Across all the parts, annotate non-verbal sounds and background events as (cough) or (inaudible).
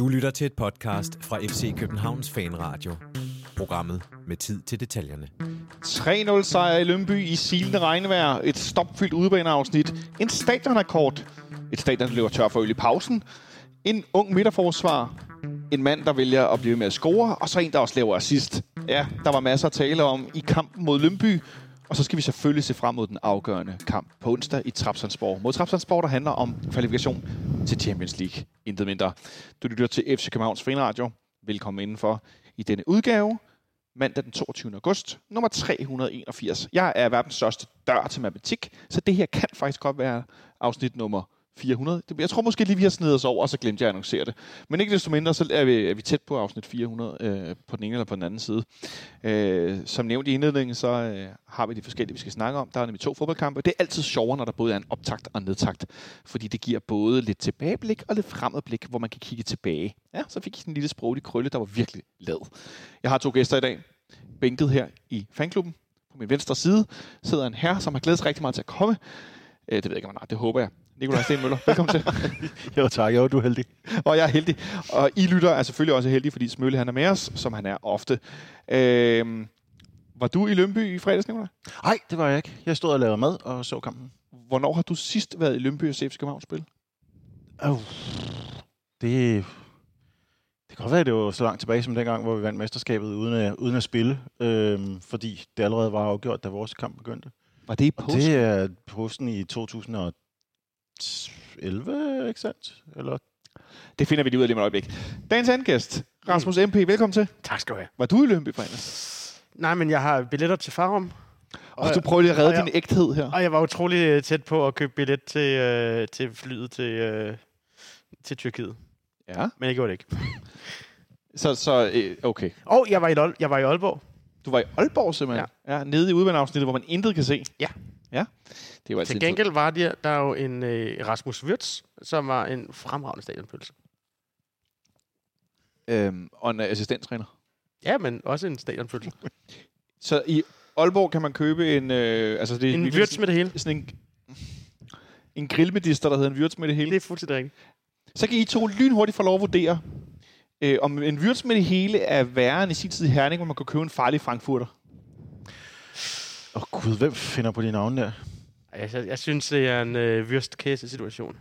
Du lytter til et podcast fra FC Københavns Fanradio. Programmet med tid til detaljerne. 3-0 sejr i Lønby i silende regnvejr. Et stopfyldt udebaneafsnit. En stadionrekord. Et stadion, der løber tør for øl i pausen. En ung midterforsvar. En mand, der vælger at blive med at score. Og så en, der også laver assist. Ja, der var masser at tale om i kampen mod Lønby. Og så skal vi selvfølgelig se frem mod den afgørende kamp på onsdag i Trapsandsborg. Mod Trapsandsborg, der handler om kvalifikation til Champions League. Intet mindre. Du lytter til FC Københavns Fanradio. Velkommen indenfor i denne udgave. Mandag den 22. august, nummer 381. Jeg er verdens største dør til matematik, så det her kan faktisk godt være afsnit nummer 400. Jeg tror måske lige, vi har snedet os over, og så glemte jeg at annoncere det. Men ikke desto mindre, så er vi, er vi tæt på afsnit 400 øh, på den ene eller på den anden side. Øh, som nævnt i indledningen, så øh, har vi de forskellige, vi skal snakke om. Der er nemlig to fodboldkampe. Det er altid sjovere, når der både er en optakt og en nedtakt. Fordi det giver både lidt tilbageblik og lidt fremadblik, hvor man kan kigge tilbage. Ja, så fik jeg sådan en lille sproglig krølle, der var virkelig lad. Jeg har to gæster i dag. Bænket her i fanklubben. På min venstre side sidder en herre, som har glædet sig rigtig meget til at komme. Øh, det ved jeg ikke, om han har. Det håber jeg. Nikolaj Stenmøller, velkommen til. (laughs) jo tak, jo, du er heldig. Og jeg er heldig. Og I lytter er selvfølgelig også heldige, fordi Smølle han er med os, som han er ofte. Øhm, var du i Lønby i fredags, Nikolaj? Nej, det var jeg ikke. Jeg stod og lavede mad og så kampen. Hvornår har du sidst været i Lønby og set København spille? Oh, det, det kan godt være, at det var så langt tilbage som dengang, hvor vi vandt mesterskabet uden at, uden at spille, øhm, fordi det allerede var afgjort, da vores kamp begyndte. Var det i påsken? Det er posten i 2011, ikke sandt? Eller? Det finder vi lige ud af lige om et øjeblik. Dagens gæst, Rasmus MP, velkommen til. Tak skal du have. Var du i Lønby fredags? Nej, men jeg har billetter til Farum. Og du prøver lige at redde og jeg- din ægthed her. Og jeg var utrolig øh, tæt på at købe billet til, øh, til flyet til, øh, til Tyrkiet. Ja. Men jeg gjorde det ikke. Så, så øh, okay. Og jeg var i, jeg var i Aalborg. Du var i Aalborg simpelthen? Ja. ja nede i udvandsafsnittet, hvor man intet kan se? Ja. Ja. Det var Til gengæld var der, der jo en øh, Rasmus Wirtz, som var en fremragende stadionpølse. Øhm, og en assistenttræner. Ja, men også en stadionpølse. (laughs) Så i Aalborg kan man købe en... Øh, altså det er en Wirtz med det hele. sådan en, en grillmedister, der hedder en Wirtz med det hele. Det er fuldstændig rigtigt. Så kan I to lynhurtigt få lov at vurdere, øh, om en Wirtz med det hele er værre end i sin tid i Herning, hvor man kan købe en farlig frankfurter. Åh oh, gud, hvem finder på de navne der? Jeg, jeg synes, det er en øh, worst case situation.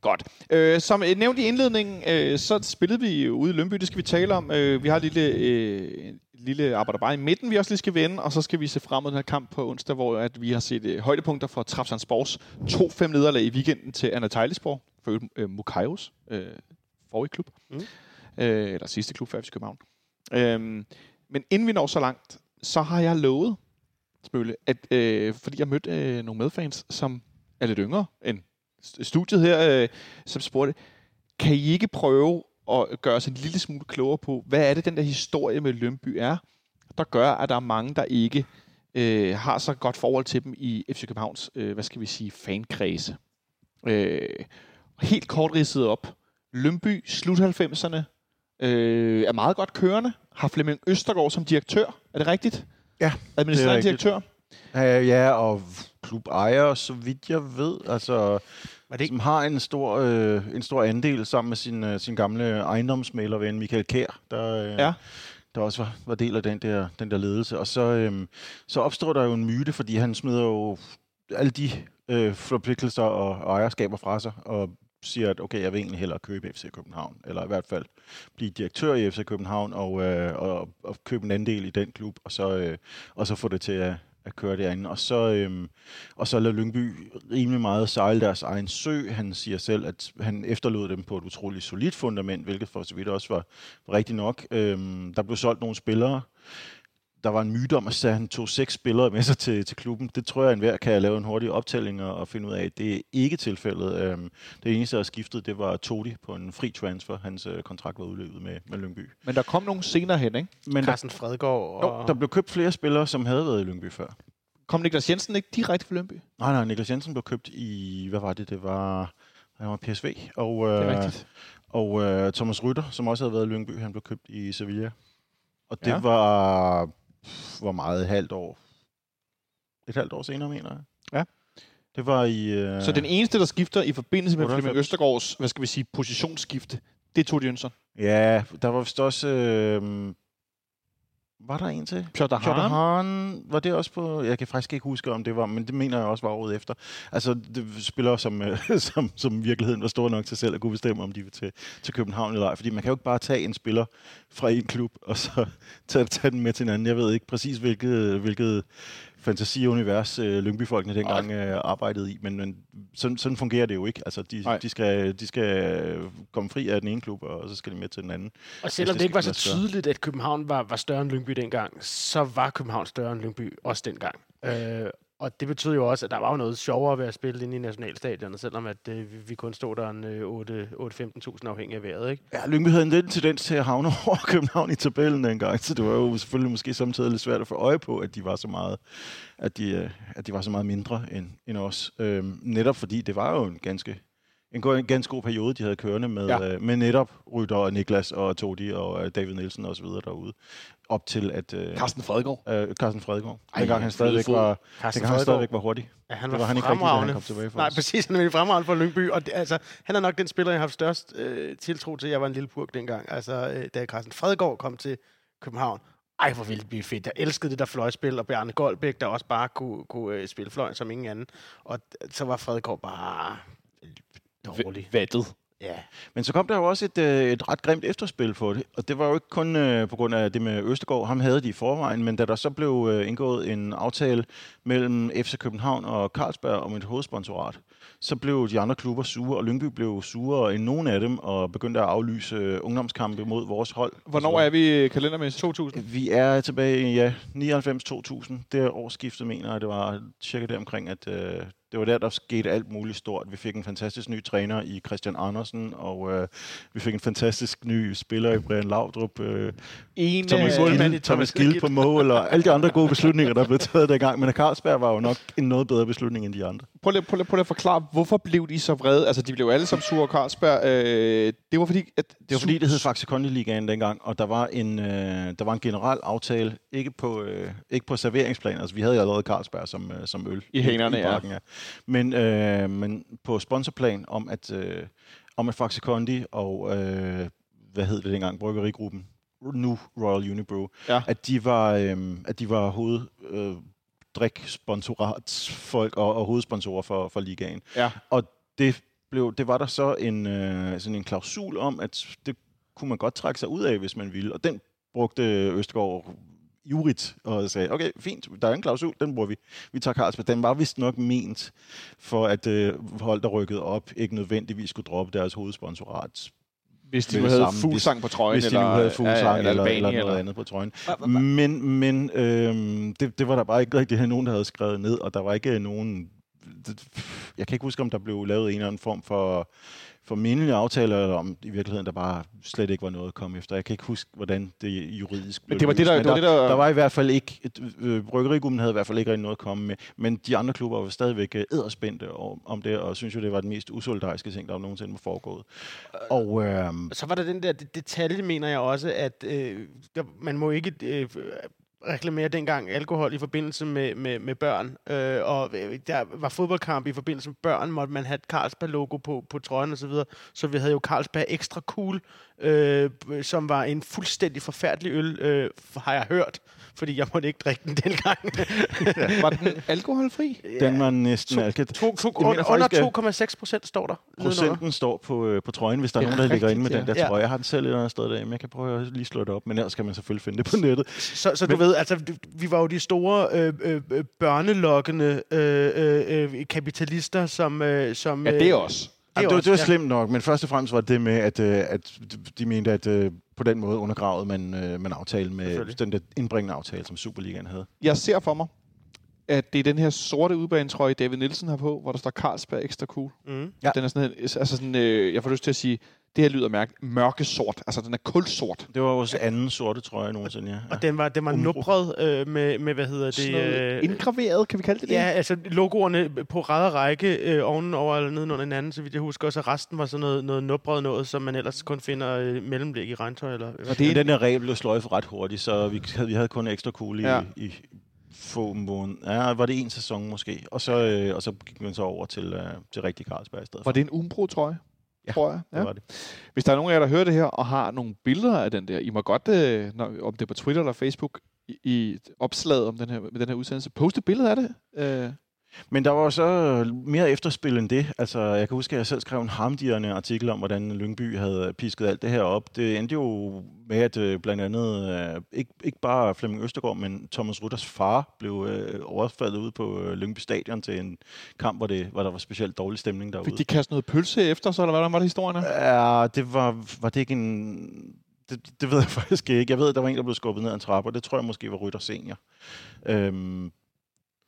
Godt. Øh, som nævnt i indledningen, øh, så spillede vi ude i Lønby, det skal vi tale om. Øh, vi har et lille, øh, lille arbejder bare i midten, vi også lige skal vende, og så skal vi se frem mod den her kamp på onsdag, hvor at vi har set øh, højdepunkter fra Trapsandsborgs 2-5 nederlag i weekenden til Anna Tejlisborg, for øh, Mukaios øh, forrige klub, mm. Øh, eller sidste klub for FC København. Øh, men inden vi når så langt, så har jeg lovet, Spølle, at, øh, fordi jeg mødte øh, nogle medfans, som er lidt yngre end studiet her, øh, som spurgte, kan I ikke prøve at gøre os en lille smule klogere på, hvad er det, den der historie med Lønby er, der gør, at der er mange, der ikke øh, har så godt forhold til dem i FC Københavns, øh, hvad skal vi sige, fankredse. Øh, helt kort ridset op. Lønby, slut 90'erne, øh, er meget godt kørende. Har Flemming Østergaard som direktør. Er det rigtigt? Ja, Administrerende rigtigt. direktør. Uh, ja, og klubejer, så vidt jeg ved, altså, Var det ikke? som har en stor, øh, en stor andel sammen med sin, øh, sin gamle ejendomsmalerven Michael Kær, der, øh, Ja. der også var, var del af den der, den der ledelse. Og så, øh, så opstår der jo en myte, fordi han smider jo alle de øh, forpligtelser og, og ejerskaber fra sig, og siger, at okay, jeg vil egentlig hellere købe FC København, eller i hvert fald blive direktør i FC København og, øh, og, og købe en andel i den klub, og så, øh, og så få det til at, at køre derinde. Og så, øhm, og så lader Lyngby rimelig meget sejle deres egen sø. Han siger selv, at han efterlod dem på et utroligt solidt fundament, hvilket for så vidt også var, var rigtigt nok. Øhm, der blev solgt nogle spillere. Der var en myte om, at han tog seks spillere med sig til, til klubben. Det tror jeg, at enhver kan lave en hurtig optælling og, og finde ud af. at Det er ikke tilfældet. Øhm, det eneste, der er skiftet, det var Todi på en fri transfer. Hans øh, kontrakt var udløbet med, med Lyngby. Men der kom nogen senere hen, ikke? Men der, Carsten Fredgaard og... jo, der blev købt flere spillere, som havde været i Lyngby før. Kom Niklas Jensen ikke direkte fra Lønby? Nej, nej, Niklas Jensen blev købt i, hvad var det, det var, han var PSV, og, Det er øh, rigtigt. og øh, Thomas Rytter, som også havde været i Lyngby, han blev købt i Sevilla. Og det Ja. ja. var, hvor meget, et halvt år, et halvt år senere, mener jeg. Det var i... Øh, Så den eneste, der skifter i forbindelse med 98. Flemming Østergaards, hvad skal vi sige, positionsskifte, det er Tord Jønsson. Ja, der var vist også... Øh, var der en til? Piotr. Hahn, var det også på... Jeg kan faktisk ikke huske, om det var, men det mener jeg også var året efter. Altså, det spiller som, øh, (laughs) som, som virkeligheden var stor nok til selv at kunne bestemme, om de vil til, til København eller ej. Fordi man kan jo ikke bare tage en spiller fra en klub, og så (laughs) tage, tage den med til en anden. Jeg ved ikke præcis, hvilket, hvilket fantasiunivers øh, Lyngby-folkene dengang øh, arbejdede i, men, men sådan, sådan fungerer det jo ikke. Altså, de, de, skal, de skal komme fri af den ene klub, og så skal de med til den anden. Og selvom det det ikke var så tydeligt, at København var, var større end Lyngby dengang, så var København større end Lyngby også dengang. Øh, og det betød jo også, at der var jo noget sjovere ved at spille inde i nationalstadionet, selvom at, øh, vi, kun stod der en øh, 8-15.000 afhængig af vejret. Ikke? Ja, Lyngby havde en lidt tendens til at havne (laughs) over København i tabellen dengang, så det var jo selvfølgelig måske samtidig lidt svært at få øje på, at de var så meget, at de, øh, at de var så meget mindre end, end os. Øhm, netop fordi det var jo en ganske, en, god, en ganske god periode, de havde kørende med, ja. øh, med netop Rytter og Niklas og Todi og øh, David Nielsen og så videre derude. Op til at... Øh, Carsten Fredgaard. øh, Carsten Fredgaard. Ej, Dengang han stadigvæk var, Carsten dengang han stadigvæk var hurtig. Ja, han Det var, var han ikke rigtig, han kom tilbage for Nej, os. præcis. Han er virkelig fremragende for Lyngby. Og det, altså, han er nok den spiller, jeg har haft størst øh, tiltro til. Jeg var en lille purk dengang. Altså, øh, da Carsten Fredgaard kom til København. Ej, hvor ville det blive fedt. Jeg elskede det der fløjspil, og Bjarne Goldbæk, der også bare kunne, kunne øh, spille fløj som ingen anden. Og så var Fredgaard bare dårlig. Vattet. Ja. Men så kom der jo også et, øh, et ret grimt efterspil for det, og det var jo ikke kun øh, på grund af det med Østegård, ham havde de i forvejen, men da der så blev øh, indgået en aftale mellem FC København og Carlsberg om et hovedsponsorat, så blev de andre klubber sure, og Lyngby blev sure end nogen af dem, og begyndte at aflyse ungdomskampe mod vores hold. Hvornår er vi kalendermæssigt? 2000? Vi er tilbage i ja, 99-2000. Det er årsskiftet, mener jeg. Det var cirka der omkring, at øh, det var der, der skete alt muligt stort. Vi fik en fantastisk ny træner i Christian Andersen, og øh, vi fik en fantastisk ny spiller i Brian Laudrup. Øh, En Thomas, øh, i Gilde, Thomas Gilde på mål, og alle de andre gode beslutninger, der blev taget dengang. Men Carlsberg var jo nok en noget bedre beslutning end de andre. prøv, lige, prøv, lige, prøv lige at forklare, hvorfor blev de så vrede? Altså, de blev alle sammen sure, Carlsberg. Øh, det var fordi, at... Det var fordi, det hed Faxe Kondi Ligaen dengang, og der var en, øh, der var en generel aftale, ikke på, øh, ikke på serveringsplan, altså vi havde jo allerede Carlsberg som, øh, som øl I hængerne, ja. bakken, ja. Men, øh, men på sponsorplan om, at, øh, om at Faxe Kondi og, øh, hvad hed det dengang, Bryggerigruppen, nu Royal Unibrew, Ja. at de var, øh, at de var hoved... Øh, driksponsoratsfolk og, og hovedsponsorer for, for ligaen. Ja. Og det, blev, det var der så en, øh, sådan en klausul om, at det kunne man godt trække sig ud af, hvis man ville. Og den brugte Østgaard jurigt og sagde, okay, fint, der er en klausul, den bruger vi. Vi tager Carlsberg. Den var vist nok ment for, at øh, hold, der rykkede op, ikke nødvendigvis skulle droppe deres hovedsponsorat. Hvis de med nu havde samme. fuglsang på trøjen, Hvis de eller, nu havde fuglsang ja, eller, eller, Albani, eller noget eller, andet på trøjen. Men, men øhm, det, det var der bare ikke rigtig nogen, der havde skrevet ned, og der var ikke nogen... Jeg kan ikke huske, om der blev lavet en eller anden form for, for mindelige aftaler, eller om i virkeligheden der bare slet ikke var noget at komme efter. Jeg kan ikke huske, hvordan det juridisk blev Men det var det, der- det var det, der- der var i hvert fald ikke... Øh, Bryggerigummen havde i hvert fald ikke rigtig noget at komme med, men de andre klubber var stadigvæk øh, æderspændte om, det, og synes jo, det var den mest usolidariske ting, der nogensinde var foregået. Og øh, Og så var der den der det- detalje, mener jeg også, at øh, der, man må ikke øh, reklamere dengang alkohol i forbindelse med, med, med børn. Øh, og øh, der var fodboldkamp i forbindelse med børn, måtte man have et Carlsberg-logo på, på trøjen og så videre. Så vi havde jo Carlsberg Extra Cool, øh, som var en fuldstændig forfærdelig øl, øh, har jeg hørt. Fordi jeg måtte ikke drikke den dengang. Var den alkoholfri? (laughs) den var næsten... Mener under faktisk, at 2,6 procent står der. nedenunder. Procenten står på, øh, på trøjen, hvis der er, nogen, der ligger inde med rigtigt, den ja. der Ja. trøje. Jeg har den selv et eller andet sted der, men jeg kan prøve at lige slå det op. Men ellers kan man selvfølgelig finde det på nettet. Så, så du ved, altså, vi var jo de store øh, øh, øh, børnelokkende øh, øh, øh, kapitalister, som... Øh, som Ja, det er også. Jamen, det, var, også, det var ja. slemt nok, men først og fremmest var det med, at, øh, at de mente, at øh, på den måde undergravede man, øh, man aftalen med den der indbringende aftale, som Superligaen havde. Jeg ser for mig, at det er den her sorte udbanetrøje, David Nielsen har på, hvor der står Carlsberg Extra Cool. Mm. Ja. Den er sådan, en- altså sådan øh, jeg får lyst til at sige, det her lyder mærke, mørke sort. Altså, den er kulsort. Det var vores anden sorte trøje nogensinde, ja. Og den var, den var Umbro. nubret øh, med, med, hvad hedder det? Øh, indgraveret, kan vi kalde det det? Ja, altså logoerne på ræd og række øh, ovenover eller nedenunder hinanden, så vidt jeg husker. Og så resten var sådan noget, noget nubret noget, som man ellers kun finder øh, mellemlæg i regntøj. Eller, Og det er den der regel blev sløjfet ret hurtigt, så vi havde, vi havde kun ekstra cool i, Ja. ja. i få måneder. Ja, var det en sæson måske. Og så, øh, og så gik man så over til, øh, til rigtig Carlsberg i stedet Var for. det en Umbro-trøje? Ja, tror jeg. Det var det. Hvis der er nogen af jer, der hører det her og har nogle billeder af den der, I må godt, øh, når, om det er på Twitter eller Facebook, i, i opslaget om den her, med den her udsendelse, poste billeder af det. Øh, Men der var så mere efterspil end det. Altså, jeg kan huske, at jeg selv skrev en harmdirrende artikel om, hvordan Lyngby havde pisket alt det her op. Det endte jo med, at øh, blandt andet, øh, ikke, ikke bare Flemming Østergaard, men Thomas Rutters far blev øh, overfaldet ud på Lyngby Stadion til en kamp, hvor, det, hvor der var specielt dårlig stemning derude. fik de kastet noget pølse efter, så eller hvordan var det historien? Ja, det var, var det ikke en... Det, det ved jeg (laughs) faktisk ikke. Jeg ved, at der var en, der blev skubbet ned ad en trappe, og det tror jeg måske var Rytter senior. Øhm,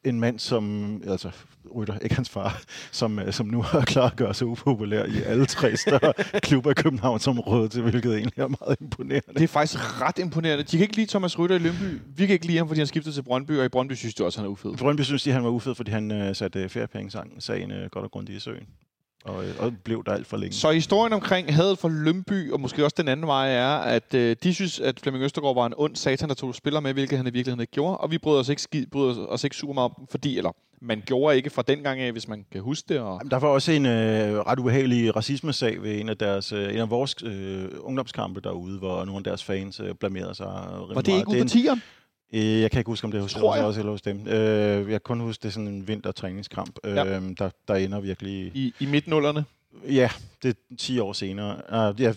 en mand, som, altså Rytter, ikke hans far, som, øh, som nu har klaret at gøre sig upopulær i alle tre større (laughs) klubber i Københavnsområdet, til hvilket egentlig er meget imponerende. Det er faktisk ret imponerende. De kan ikke lide Thomas Rytter i Lønby. Vi kan ikke lide ham, fordi han skiftede til Brøndby, og i Brøndby synes de også, han er ufed. Brøndby synes de, han var ufed, fordi han øh, satte feriepengesagen øh, godt og grundigt i søen. Og, øh, og blev der alt for længe. Så historien omkring hadet for Lønby, og måske også den anden vej, er, at øh, de synes, at Flemming Østergaard var en ond satan, der tog spiller med, hvilket han i virkeligheden ikke gjorde. Og vi bryder os ikke, skid, bryder os ikke super meget om, fordi, eller man gjorde ikke fra den gang af, hvis man kan huske det. Og Jamen, Der var også en øh, ret ubehagelig racismesag ved en af, deres, øh, en af vores øh, ungdomskampe derude, hvor nogle af deres fans øh, blamerede sig. var det meget. ikke ude på tieren? Øh, Jeg kan ikke huske, om det er hos Tror jeg. også eller hos dem. Øh, jeg kan kun huske, det er sådan en vintertræningskamp, øh, Ja. der, der ender virkelig... I, i midtnullerne. Ja, det er 10 år senere. Uh, ja,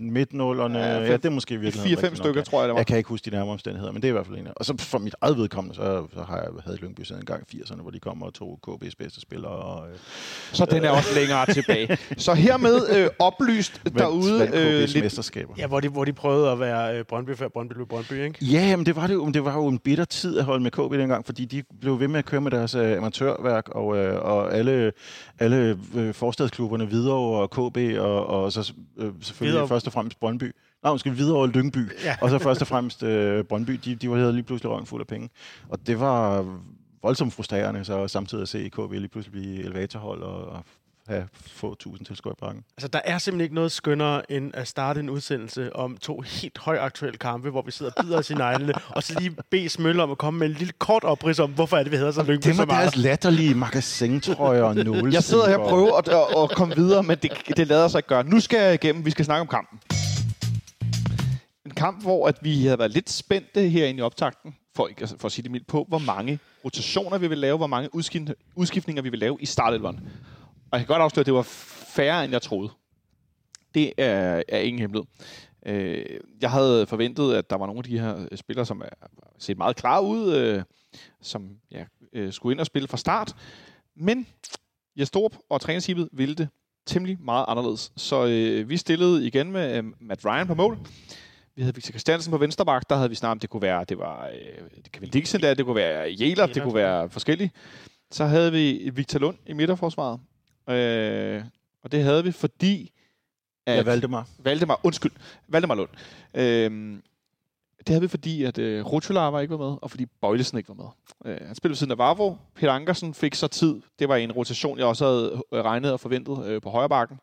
midtnullerne, Ja, ja, fem- ja, det er måske virkelig 4-5 stykker, tror jeg, det var. Jeg kan ikke huske de nærmere omstændigheder, men det er i hvert fald en af. Og så for mit eget vedkommende, så, så har jeg havde Lyngby siden en gang i 80'erne, hvor de kom og tog KB's bedste spillere. Og, øh, Så den er også længere tilbage. Så hermed øh, oplyst derude vandt øh, lidt mesterskaber. Ja, hvor de, hvor de prøvede at være øh, Brøndby før Brøndby blev Brøndby, ikke? Ja, men det var, det, jo, det var jo en bitter tid at holde med KB dengang, fordi de blev ved med at køre med deres øh, amatørværk, og, øh, og alle, alle øh, forstadsklubberne videre og KB, og, og så øh, selvfølgelig Hvidovre. videre. Først og fremmest Brøndby. Nej, måske videre og Lyngby. Ja. Og så først og fremmest øh, Brøndby, de, de var lige pludselig røven fuld af penge. Og det var voldsomt frustrerende, så samtidig at se KB lige pludselig blive elevatorhold og, og have få tusind tilskuere i parken. Altså, der er simpelthen ikke noget skønnere, end at starte en udsendelse om to helt højaktuelle kampe, hvor vi sidder og bider os i neglene, (laughs) og så lige bede Smølle om at komme med en lille kort oprids om, hvorfor er det, vi hedder så Lyngby Det så var meget. deres latterlige magasintrøjer (laughs) og nåle. Jeg sidder her og prøver at, at, at komme videre, men det, det lader sig ikke gøre. Nu skal jeg igennem. Vi skal snakke om kampen. En kamp, hvor at vi havde været lidt spændte herinde i optakten, for, ikke, altså for at sige det mildt på, hvor mange rotationer vi vil lave, hvor mange udskift, udskiftninger vi vil lave i startelveren. Og jeg kan godt afsløre, at det var færre, end jeg troede. Det er, er ingen hemmelighed. Øh, jeg havde forventet, at der var nogle af de her øh, spillere, som er set meget klar ud, øh, som ja, øh, skulle ind og spille fra start. Men Jes Torp og trænerskibet ville det temmelig meget anderledes. Så øh, vi stillede igen med øh, Matt Ryan på mål. Vi havde Victor Christiansen på venstre bak. Der havde vi snart, det kunne være, det var øh, Kevin Dixon der, det kunne være Jæler, det kunne være forskellige. Så havde vi Victor Lund i midterforsvaret. Øh, og det havde vi, fordi at Jeg valgte mig. Valdemar, undskyld, Valdemar Lund. Øhm, det havde vi, fordi at øh, var ikke var med, og fordi Bøjlesen ikke var med. Øh, han spillede ved siden af Vavro. Peter Ankersen fik så tid. Det var en rotation, jeg også havde øh, regnet og forventet øh, på højre bakken.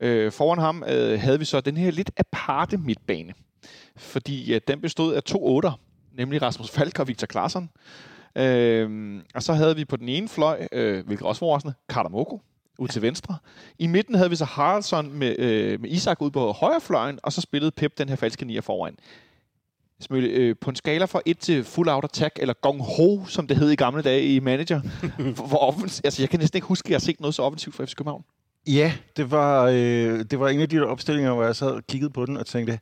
Øh, foran ham øh, havde vi så den her lidt aparte midtbane. Fordi øh, den bestod af to otter, nemlig Rasmus Falk og Victor Klaarsson. Øh, og så havde vi på den ene fløj, øh, hvilket også var overraskende, Kardamoko ud til venstre. I midten havde vi så Haraldsson med, øh, med Isak ud på højre fløjen, og så spillede Pep den her falske nier foran. Smølle, øh, på en skala fra 1 til full out attack, eller gong ho, som det hed i gamle dage i manager. (laughs) hvor offens- altså, jeg kan næsten ikke huske, at jeg har set noget så offensivt fra FC København. Ja, det var, øh, det var en af de der opstillinger, hvor jeg sad og kiggede på den og tænkte,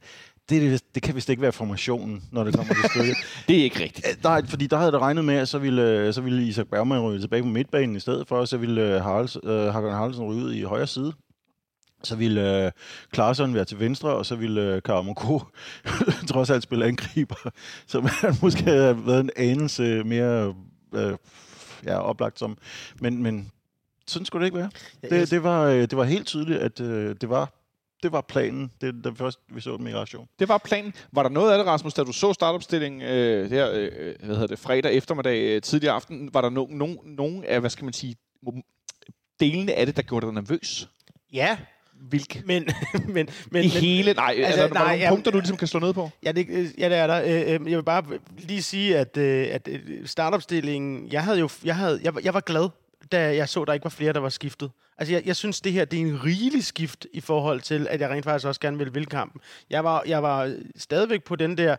det, det, kan vist ikke være formationen, når det kommer til (laughs) stykket. Det er ikke rigtigt. Øh, Nej, fordi der havde det regnet med, at så ville, øh, så ville Isak Bergman ryge tilbage på midtbanen i stedet for, og så ville øh, Haralds, øh, Hakan Haraldsen ryge ud i højre side. Så ville øh, Klaarsson være til venstre, og så ville øh, Karamoko (laughs) trods alt spille angriber, (laughs) som han måske havde været en anelse mere øh, ja, oplagt som. Men, men sådan skulle det ikke være. Det, det, var, det var helt tydeligt, at øh, det var det var planen, det, da først vi så den i ration. Det var planen. Var der noget af det, Rasmus, da du så startopstillingen øh, der, øh, hvad hedder det, fredag eftermiddag, øh, tidlig aften, var der no, no, nogen af, hvad skal man sige, delene af det, der gjorde dig nervøs? Ja, Vilk. Men, (laughs) men, men, I men hele... Nej, altså, altså, er der, nej, nogle jamen- punkter, du ligesom kan slå ned på? Ja, det, øh, ja, det er der. Øh, øh, Jeg vil bare lige sige, at, øh, at startopstillingen... Jeg, havde jo, jeg, havde, jeg, var- jeg var glad, da jeg så, at der ikke var flere, der var skiftet. Altså, jeg, jeg synes, det her det er en rigelig skift i forhold til, at jeg rent faktisk også gerne vil vinde kampen. Jeg var, jeg var stadigvæk på den der...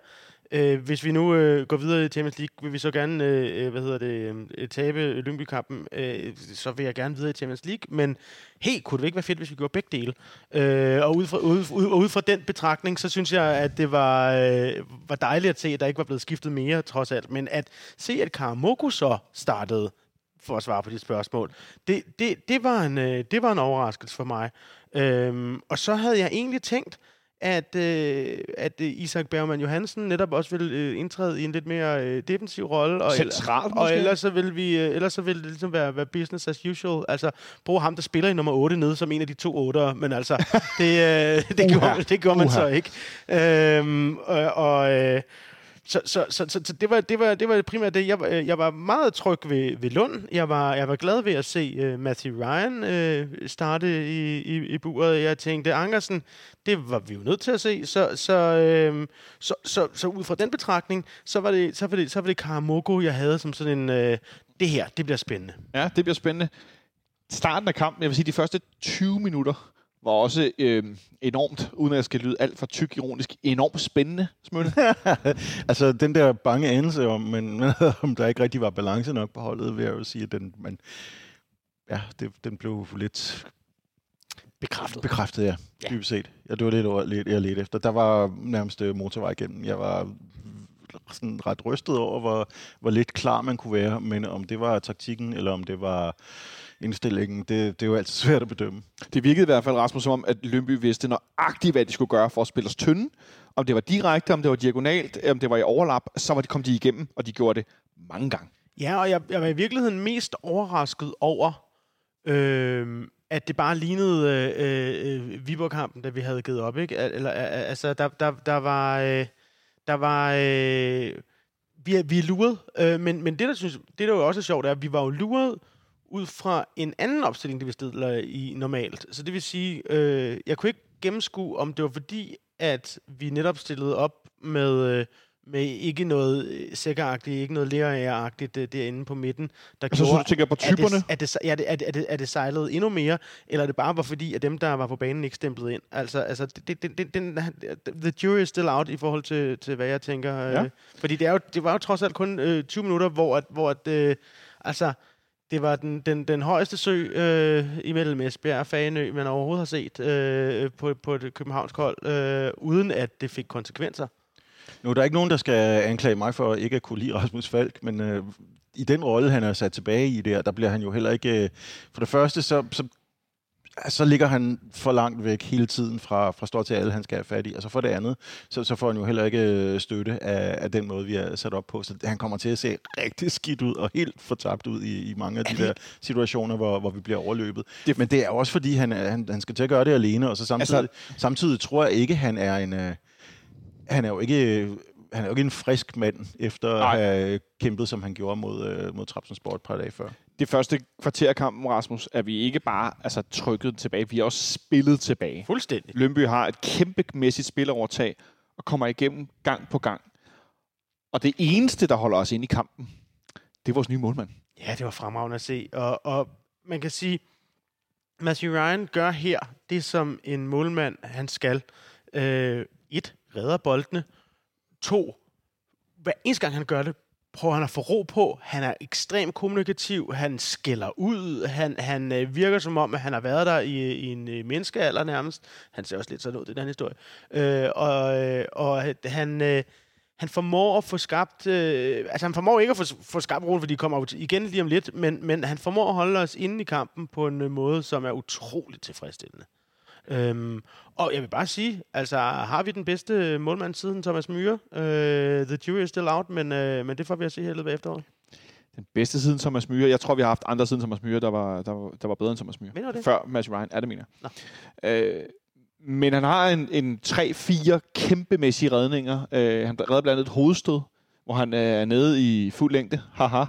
Øh, hvis vi nu øh, går videre i Champions League, vil vi så gerne øh, øh hvad hedder det, øh, tabe Lyngby-kampen, øh, så vil jeg gerne videre i Champions League. Men hey, kunne det ikke være fedt, hvis vi gjorde begge dele? Øh, og, ud fra, ud, ud, ud fra den betragtning, så synes jeg, at det var, øh, var dejligt at se, at der ikke var blevet skiftet mere, trods alt. Men at se, at Karamoku så startede, for at svare på dit spørgsmål, det, det, det, var, en, øh, det var en overraskelse for mig. Øhm, og så havde jeg egentlig tænkt, at, øh, at øh, Isak Bergman Johansen netop også vil øh, indtræde i en lidt mere øh, defensiv rolle. Og, Centralt og ellers så vil vi øh, ellers så vil det ligesom være, være business as usual. Altså, bruge ham, der spiller i nummer 8 nede, som en af de to 8'ere. Men altså, (laughs) det, øh, det, gjorde, det gjorde man Uha. så ikke. Øhm, og, og øh, så, så, så, så, så det, var, det, var, det var primært det. Jeg, øh, jeg var meget tryg ved, ved Lund. Jeg var, jeg var glad ved at se uh, Matthew Ryan uh, starte i, i, i buret. Jeg tænkte, Ankersen, det var vi jo nødt til at se. Så, så, øh, så, så, så ud fra den betragtning, så var det, så var det, så var det Karamoko, jeg havde som sådan en... Uh, det her, det bliver spændende. Ja, det bliver spændende. Starten af kampen, jeg vil sige, de første 20 minutter var også øh, enormt, uden at jeg skal lyde alt for tyk ironisk, enormt spændende, Smølle. (laughs) altså, den der bange anelse om, men, (laughs) om der ikke rigtig var balance nok på holdet, vil jeg jo sige, at den, man, ja, det, den blev lidt Bekræftet. bekræftet, ja, Ja. dybest set. Ja, det var lidt, over, lidt jeg ledte efter. Der var nærmest øh, motorvej igennem. Jeg var sådan ret rystet over, hvor, hvor lidt klar man kunne være, men om det var taktikken, eller om det var indstillingen, det, det er jo altid svært at bedømme. Det virkede i hvert fald, Rasmus, som om, at Lønby vidste nøjagtigt, hvad de skulle gøre for at spille os tynde. Om det var direkte, om det var diagonalt, om det var i overlap, så var de kom de igennem, og de gjorde det mange gange. Ja, og jeg, jeg var i virkeligheden mest overrasket over, øh, at det bare lignede øh, øh, Viborg-kampen, da vi havde givet op. Ikke? Eller, øh, altså, der, der, der var... Øh, der var øh, vi, er, vi er luret, øh, men, men det, der, synes, det, der jo også er sjovt, er, at vi var jo luret ud fra en anden opstilling, det vi stiller i normalt. Så det vil sige, øh, jeg kunne ikke gennemskue, om det var fordi, at vi netop stillede op med, øh, med ikke noget øh, sækkeragtigt, ikke noget læreragtigt øh, derinde på midten, der Så, så du tænker på det, typerne? at, det, ja, det, at, det, at, det, at det sejlede endnu mere, eller er det bare var fordi, at dem, der var på banen, ikke stemplede ind? Altså, altså det, det, det, den, the jury is still out i forhold til, til hvad jeg tænker. Ja. Øh, fordi det, er jo, det var jo trods alt kun øh, 20 minutter, hvor, at, hvor at, øh, altså, det var den, den, den højeste sø øh, imellem Esbjerg og Fagenø, man overhovedet har set øh, på, på et københavnsk hold, øh, uden at det fik konsekvenser. Nu er der ikke nogen, der skal anklage mig for ikke at kunne lide Rasmus Falk, men øh, i den rolle, han er sat tilbage i der, der bliver han jo heller ikke... Øh, for det første, så, så, så ligger han for langt væk hele tiden fra, fra stort til alle, han skal have fat i. Og så for det andet, så, så får han jo heller ikke øh, støtte af, af den måde, vi er sat op på. Så han kommer til at se rigtig skidt ud og helt fortabt ud i, i mange af de der situationer, hvor, hvor vi bliver overløbet. Det, men det er også, fordi han, han, han skal til at gøre det alene, og så samtidig, altså, samtidig tror jeg ikke, han er en... Øh, han er jo ikke han er jo ikke en frisk mand, efter Nej. at have kæmpet, som han gjorde mod, øh, mod Trabzonspor et par dage før. Det første kvarter af kampen, Rasmus, er vi ikke bare altså, trykket tilbage, vi er også spillet tilbage. Fuldstændig. Lønby har et kæmpemæssigt spilovertag og kommer igennem gang på gang. Og det eneste, der holder os inde i kampen, det er vores nye målmand. Ja, det var fremragende at se. Og, og man kan sige, Matthew Ryan gør her det, som en målmand han skal. Øh, et, redder boldene. To, hver eneste gang han gør det, prøver han at få ro på. Han er ekstremt kommunikativ. Han skiller ud. Han, han øh, virker som om, at han har været der i, i en øh, menneskealder nærmest. Han ser også lidt sådan ud, det er den historie. Øh, og, øh, og han... Øh, han formår at få skabt... Øh, altså, han formår ikke at få, få skabt roen, fordi de kommer igen lige om lidt, men, men han formår at holde os inde i kampen på en øh, måde, som er utroligt tilfredsstillende. Øhm, og jeg vil bare sige, altså har vi den bedste målmand siden Thomas Myhre? Øh, the jury is still out, men, øh, men det får vi at se her i løbet af efteråret. Den bedste siden Thomas Myhre. Jeg tror, vi har haft andre siden Thomas Myhre, der var, der, var, der var bedre end Thomas Myhre. Mener det? Før Matthew Ryan. Ja, det mener. Øh, men han har en, en 3-4 kæmpemæssige redninger. Øh, han redder blandt andet et hovedstød, hvor han øh, er nede i fuld længde. Haha.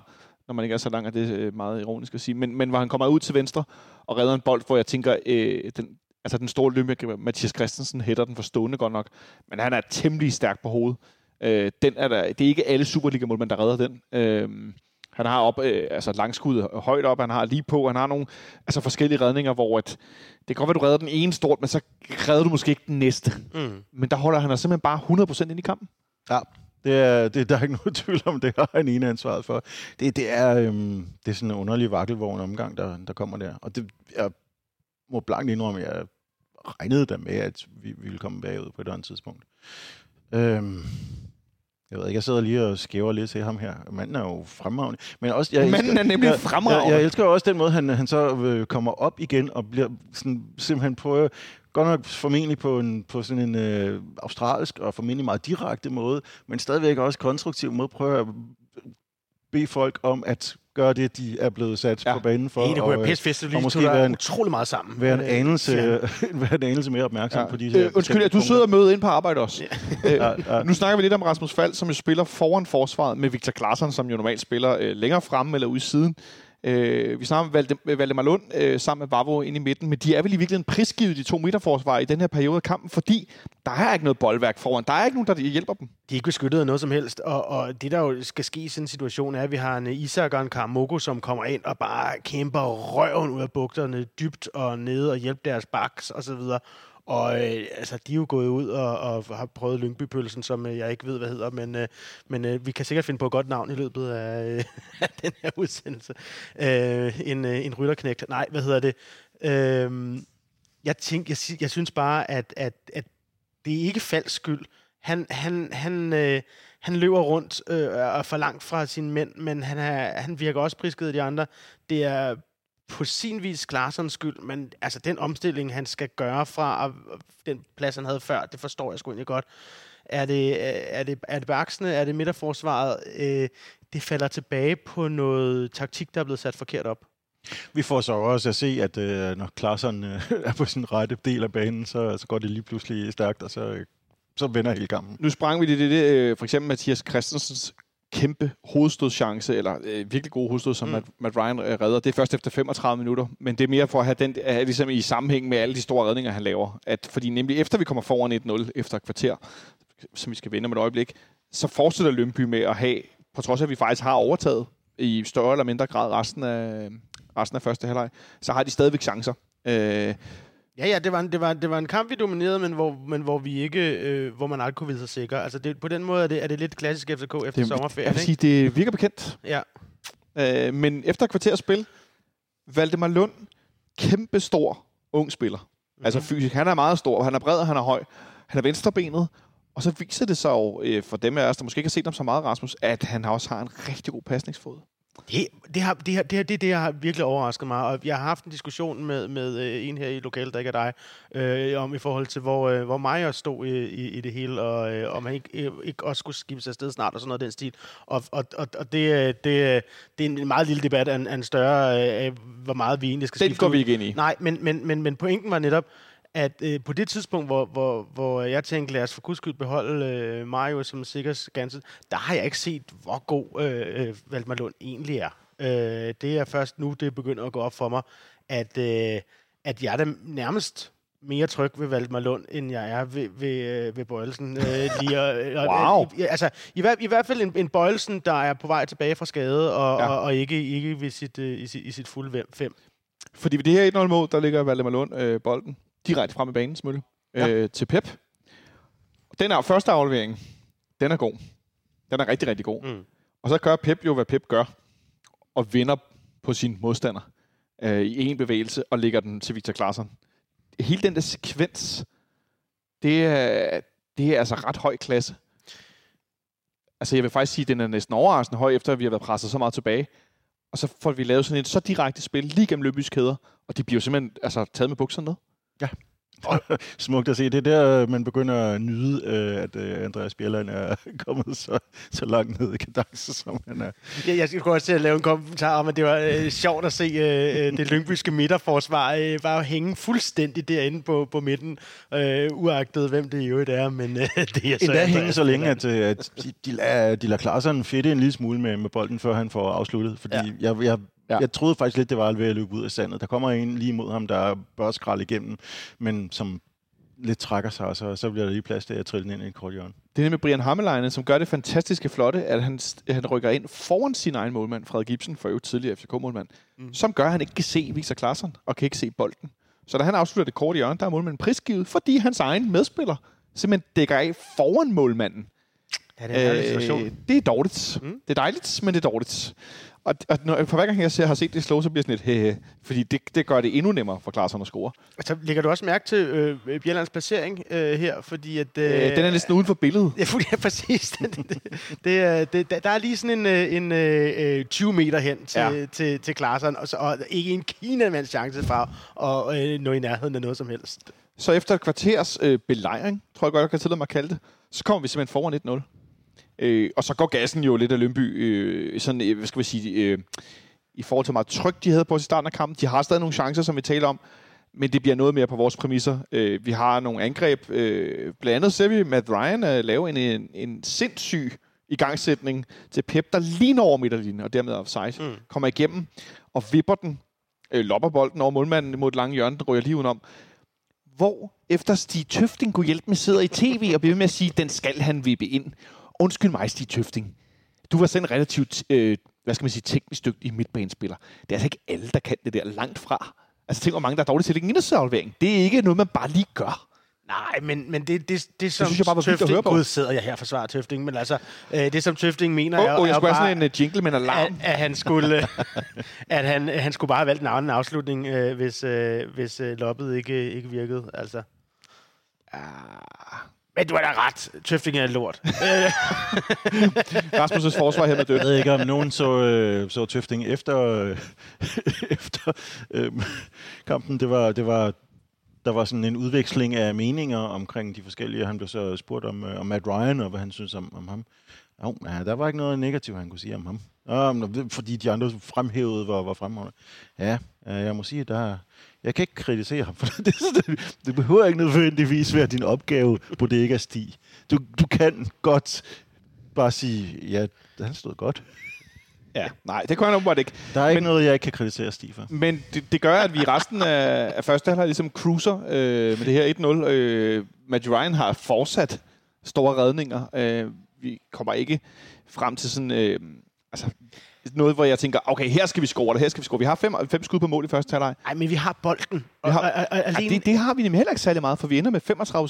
Når man ikke er så lang, er det øh, meget ironisk at sige. Men, men hvor han kommer ud til venstre og redder en bold, hvor jeg tænker, øh, den, Altså den store løb, Mathias Christensen hætter den for stående godt nok, men han er temmelig stærk på hovedet. Øh, den er der, det er ikke alle Superliga-målmænd, der redder den. Øh, han har op, øh, altså langskud højt op, han har lige på, han har nogle altså forskellige redninger, hvor at, det kan godt være, du redder den ene stort, men så redder du måske ikke den næste. Mm. Men der holder han simpelthen bare 100% ind i kampen. Ja, det er, det, der er ikke (laughs) noget tvivl om, det har han ene ansvaret for. Det, det, er, øhm, det er sådan en underlig vakkelvogn omgang, der, der kommer der. Og det, jeg må blankt indrømme, at jeg regnede der med, at vi, vi ville komme bagud på et eller andet tidspunkt. Øhm, jeg ved ikke, jeg sidder lige og skæver lidt til ham her. Manden er jo fremragende. Men også, jeg Manden elsker, er nemlig jeg, fremragende. Jeg, jeg, elsker også den måde, han, han så øh, kommer op igen og bliver sådan, simpelthen på godt nok formentlig på, en, på sådan en øh, australsk og formentlig meget direkte måde, men stadigvæk også konstruktiv måde prøve at bede folk om at gøre det, de er blevet sat ja. på banen for. Hey, det kunne være pisse fedt, og måske være en, utrolig meget sammen. Være en anelse, (laughs) være en anelse mere opmærksom ja. på de her øh, Undskyld, at du sidder og møder ind på arbejde også. Ja. Øh, (laughs) ja, ja. Nu snakker vi lidt om Rasmus Fald, som jo spiller foran forsvaret med Victor Klaassen, som jo normalt spiller øh, længere fremme eller ude i siden. Øh, vi snakker om Valdemar Lund øh, sammen med Vavro ind i midten, men de er vel i virkeligheden prisgivet, de to midterforsvar i den her periode af kampen, fordi der er ikke noget boldværk foran. Der er ikke nogen, der hjælper dem. De er ikke beskyttet af noget som helst, og, og det der jo skal ske i sådan en situation er, at vi har en Isak og en Karamoko, som kommer ind og bare kæmper røven ud af bugterne dybt og nede og hjælper deres baks og så videre. Og øh, altså, de er jo gået ud og, og har prøvet Lyngbypølsen, som øh, jeg ikke ved, hvad hedder, men, øh, men øh, vi kan sikkert finde på et godt navn i løbet af, øh, (laughs) af den her udsendelse. Øh, en, øh, en rytterknægt. Nej, hvad hedder det? Øh, jeg, tænk, jeg, jeg synes bare, at, at, at det er ikke falsk skyld. Han, han, han, øh, han løber rundt øh, og for langt fra sine mænd, men han, er, han virker også prisgivet de andre. Det er på sin vis Klarsons skyld, men altså den omstilling, han skal gøre fra den plads, han havde før, det forstår jeg sgu egentlig godt. Er det, er det, er det baksene, er det midterforsvaret? Øh, det falder tilbage på noget taktik, der er blevet sat forkert op. Vi får så også at se, at øh, når Klaarsson øh, (laughs) er på sin rette del af banen, så, så går det lige pludselig stærkt, og så, så vender hele kampen. Nu sprang vi det, det, det øh, for eksempel Mathias Christensens kæmpe hovedstødschance, eller øh, virkelig god hovedstød, som mm. Matt, Matt Ryan øh, redder. Det er først efter 35 minutter, men det er mere for at have den er ligesom i sammenhæng med alle de store redninger, han laver. At, fordi nemlig efter vi kommer foran 1-0 efter et kvarter, som vi skal vinde om et øjeblik, så fortsætter Lønby med at have, på trods af at vi faktisk har overtaget i større eller mindre grad resten af, resten af første halvleg, så har de stadigvæk chancer. Øh, Ja, ja, det var en, det var, det var en kamp, vi dominerede, men hvor, men hvor vi ikke, øh, hvor man aldrig kunne vide sig sikker. Altså det, på den måde er det, er det lidt klassisk FCK efter det, sommerferien. Jeg vil sige, det virker bekendt. Ja. Øh, men efter et kvarter spil, Valdemar Lund, kæmpe stor ung spiller. Mm-hmm. Altså fysisk, han er meget stor, han er bred, han er høj. Han er venstrebenet, og så viser det sig jo, øh, for dem af os, der måske ikke har set ham så meget, Rasmus, at han også har en rigtig god pasningsfod. Det, det, har, det, har, det, har, det, det har virkelig overrasket mig, og jeg har haft en diskussion med, med øh, en her i lokalet, der ikke er dig, øh, om i forhold til, hvor, øh, hvor Maja stod i, i, i det hele, og øh, om han ikke, ikke også skulle skifte sig afsted snart, og sådan noget den stil. Og, og, og, og det, øh, det, det er en meget lille debat af en, en større, øh, hvor meget vi egentlig skal skifte Den går vi ikke ind i. Nej, men, men, men, men pointen var netop, at øh, på det tidspunkt, hvor, hvor, hvor jeg tænkte, lad os for guds skyld beholde øh, Mario som sikkerhedsganse, der har jeg ikke set, hvor god øh, øh, Valdemar Lund egentlig er. Øh, det er først nu, det begynder at gå op for mig, at, øh, at jeg er da nærmest mere tryg ved Valdemar Lund, end jeg er ved, ved, øh, ved Bøjelsen. Øh, lige, (laughs) og, wow. I, altså, i, i hvert fald en, en Bøjelsen, der er på vej tilbage fra skade, og, ja. og, og ikke, ikke ved sit, øh, i, sit, i sit fulde fem. Fordi ved det her 1-0-mål, der ligger Valdemar Lund øh, bolden direkte frem i banen, Smølle, ja. øh, til Pep. Den er første aflevering, den er god. Den er rigtig, rigtig god. Mm. Og så gør Pep jo, hvad Pep gør, og vinder på sin modstander øh, i en bevægelse, og lægger den til Victor Klaassen. Hele den der sekvens, det er, det er altså ret høj klasse. Altså jeg vil faktisk sige, at den er næsten overraskende høj, efter at vi har været presset så meget tilbage. Og så får vi lavet sådan et så direkte spil lige gennem Løbys kæder, og de bliver jo simpelthen altså, taget med bukserne ned. Ja. (laughs) Smukt at se. Det er der, man begynder at nyde, øh, at øh, Andreas Bjelland er (laughs) kommet så, så langt ned i kadence, som han er. Ja, jeg skal også til at lave en kommentar om, at det var øh, sjovt at se øh, det lyngbyske midterforsvar øh, bare hænge fuldstændig derinde på, på midten, øh, uagtet hvem det i øvrigt er, men øh, det er så... Endda hænge så længe, at, at de, de, lader, de lader klare sig en fedt en lille smule med, med bolden, før han får afsluttet, fordi ja. jeg, jeg Ja. Jeg troede faktisk lidt, det var ved at løbe ud af sandet. Der kommer en lige mod ham, der bør skralde igennem, men som lidt trækker sig, og så, så bliver der lige plads til at trille ind i en kort hjørne. Det er nemlig Brian Hammeleine, som gør det fantastiske flotte, at han, han rykker ind foran sin egen målmand, Frederik Gibson, for øvrigt tidligere FCK-målmand, mm. som gør, at han ikke kan se Victor Klaassen og kan ikke se bolden. Så da han afslutter det korte hjørne, der er målmanden prisgivet, fordi hans egen medspiller simpelthen dækker af foran målmanden. Ja, det er en øh, situation. det er dårligt. Mm. Det er dejligt, men det er dårligt. Og, og når, for hver gang jeg ser, har set det slå, så bliver jeg sådan lidt hehe, fordi det, det gør det endnu nemmere for Klaassen at score. Så lægger du også mærke til øh, Bjellands placering øh, her, fordi at... Øh, øh, den er næsten uden for billedet. (laughs) Ja, ja præcis. (laughs) det, det, det, det, der er lige sådan en, øh, en øh, 20 meter hen til, ja. til, til, til Klaassen, og, så, og ikke en kinamands chance for at øh, nå i nærheden af noget som helst. Så efter et kvarters øh, belejring, tror jeg godt, jeg kan tillade mig at kalde det, så kommer vi simpelthen foran 1-0. Øh, og så går gassen jo lidt af Lønby, øh, sådan, øh, hvad skal vi sige, øh, i forhold til meget tryk, de havde på i starten af kampen. De har stadig nogle chancer, som vi taler om, men det bliver noget mere på vores præmisser. Øh, vi har nogle angreb. Øh, blandt andet ser vi Matt Ryan øh, lave en, en, en sindssyg igangsætning til Pep, der lige over midterlinjen, og dermed offside, mm. kommer igennem og vipper den, øh, lopper bolden over målmanden mod et lange hjørne, den ryger lige udenom. Hvor efter Stig Tøfting kunne hjælpe med sidder i tv og bliver med at sige, den skal han vippe ind. Undskyld mig, Stig Tøfting. Du var sådan en relativt, øh, hvad skal man sige, teknisk dygtig midtbanespiller. Det er altså ikke alle, der kan det der langt fra. Altså tænk, hvor mange der er dårlige til en Det er ikke noget, man bare lige gør. Nej, men, men det, det, det, som det synes jeg bare var Tøfting, at høre på. Gud sidder jeg her og forsvarer Tøfting, men altså, øh, det som Tøfting mener oh, er, oh, jeg er skulle bare, sådan en uh, jingle med en alarm. At, at, han skulle, (laughs) at han, han skulle bare have valgt en anden afslutning, øh, hvis, øh, hvis øh, loppet ikke, ikke virkede. Altså. Ah. Men du har da ret. Tøfting er lort. (laughs) Rasmus' forsvar her med død. Jeg ved ikke, om nogen så, øh, så Tøfting efter, øh, (laughs) efter øh, kampen. Det var, det var, der var sådan en udveksling af meninger omkring de forskellige. Han blev så spurgt om, øh, om Matt Ryan og hvad han synes om, om ham. Jo, ja, der var ikke noget negativt, han kunne sige om ham. Um, fordi de andre fremhævede var, var fremhævende. Ja, jeg må sige, der, jeg kan ikke kritisere ham, (laughs) for det, det, det behøver ikke nødvendigvis være din opgave på det ikke er sti. Du, du kan godt bare sige, ja, han stod godt. Ja, nej, det kan han åbenbart ikke. Der er ikke men, noget, jeg ikke kan kritisere Stig for. Men det, det gør, at vi i resten af, af første halvleg ligesom cruiser øh, med det her 1-0. Øh, Matt Ryan har fortsat store redninger. Øh, vi kommer ikke frem til sådan... Øh, altså, noget, hvor jeg tænker, okay, her skal vi score, eller her skal vi score. Vi har fem, fem skud på mål i første halvleg. Nej, men vi har bolden. Vi har, og, og, og, alene... ja, det, det har vi nemlig heller ikke særlig meget, for vi ender med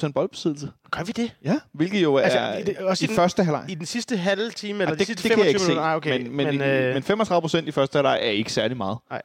35% boldbesiddelse. Gør vi det? Ja, hvilket jo er altså, det, også i, i den, første halvleg. I den sidste halve time, eller ja, det, de sidste det 25 minutter? Nej, okay. Men, men, men, øh... men 35% i første halvleg er ikke særlig meget. Nej.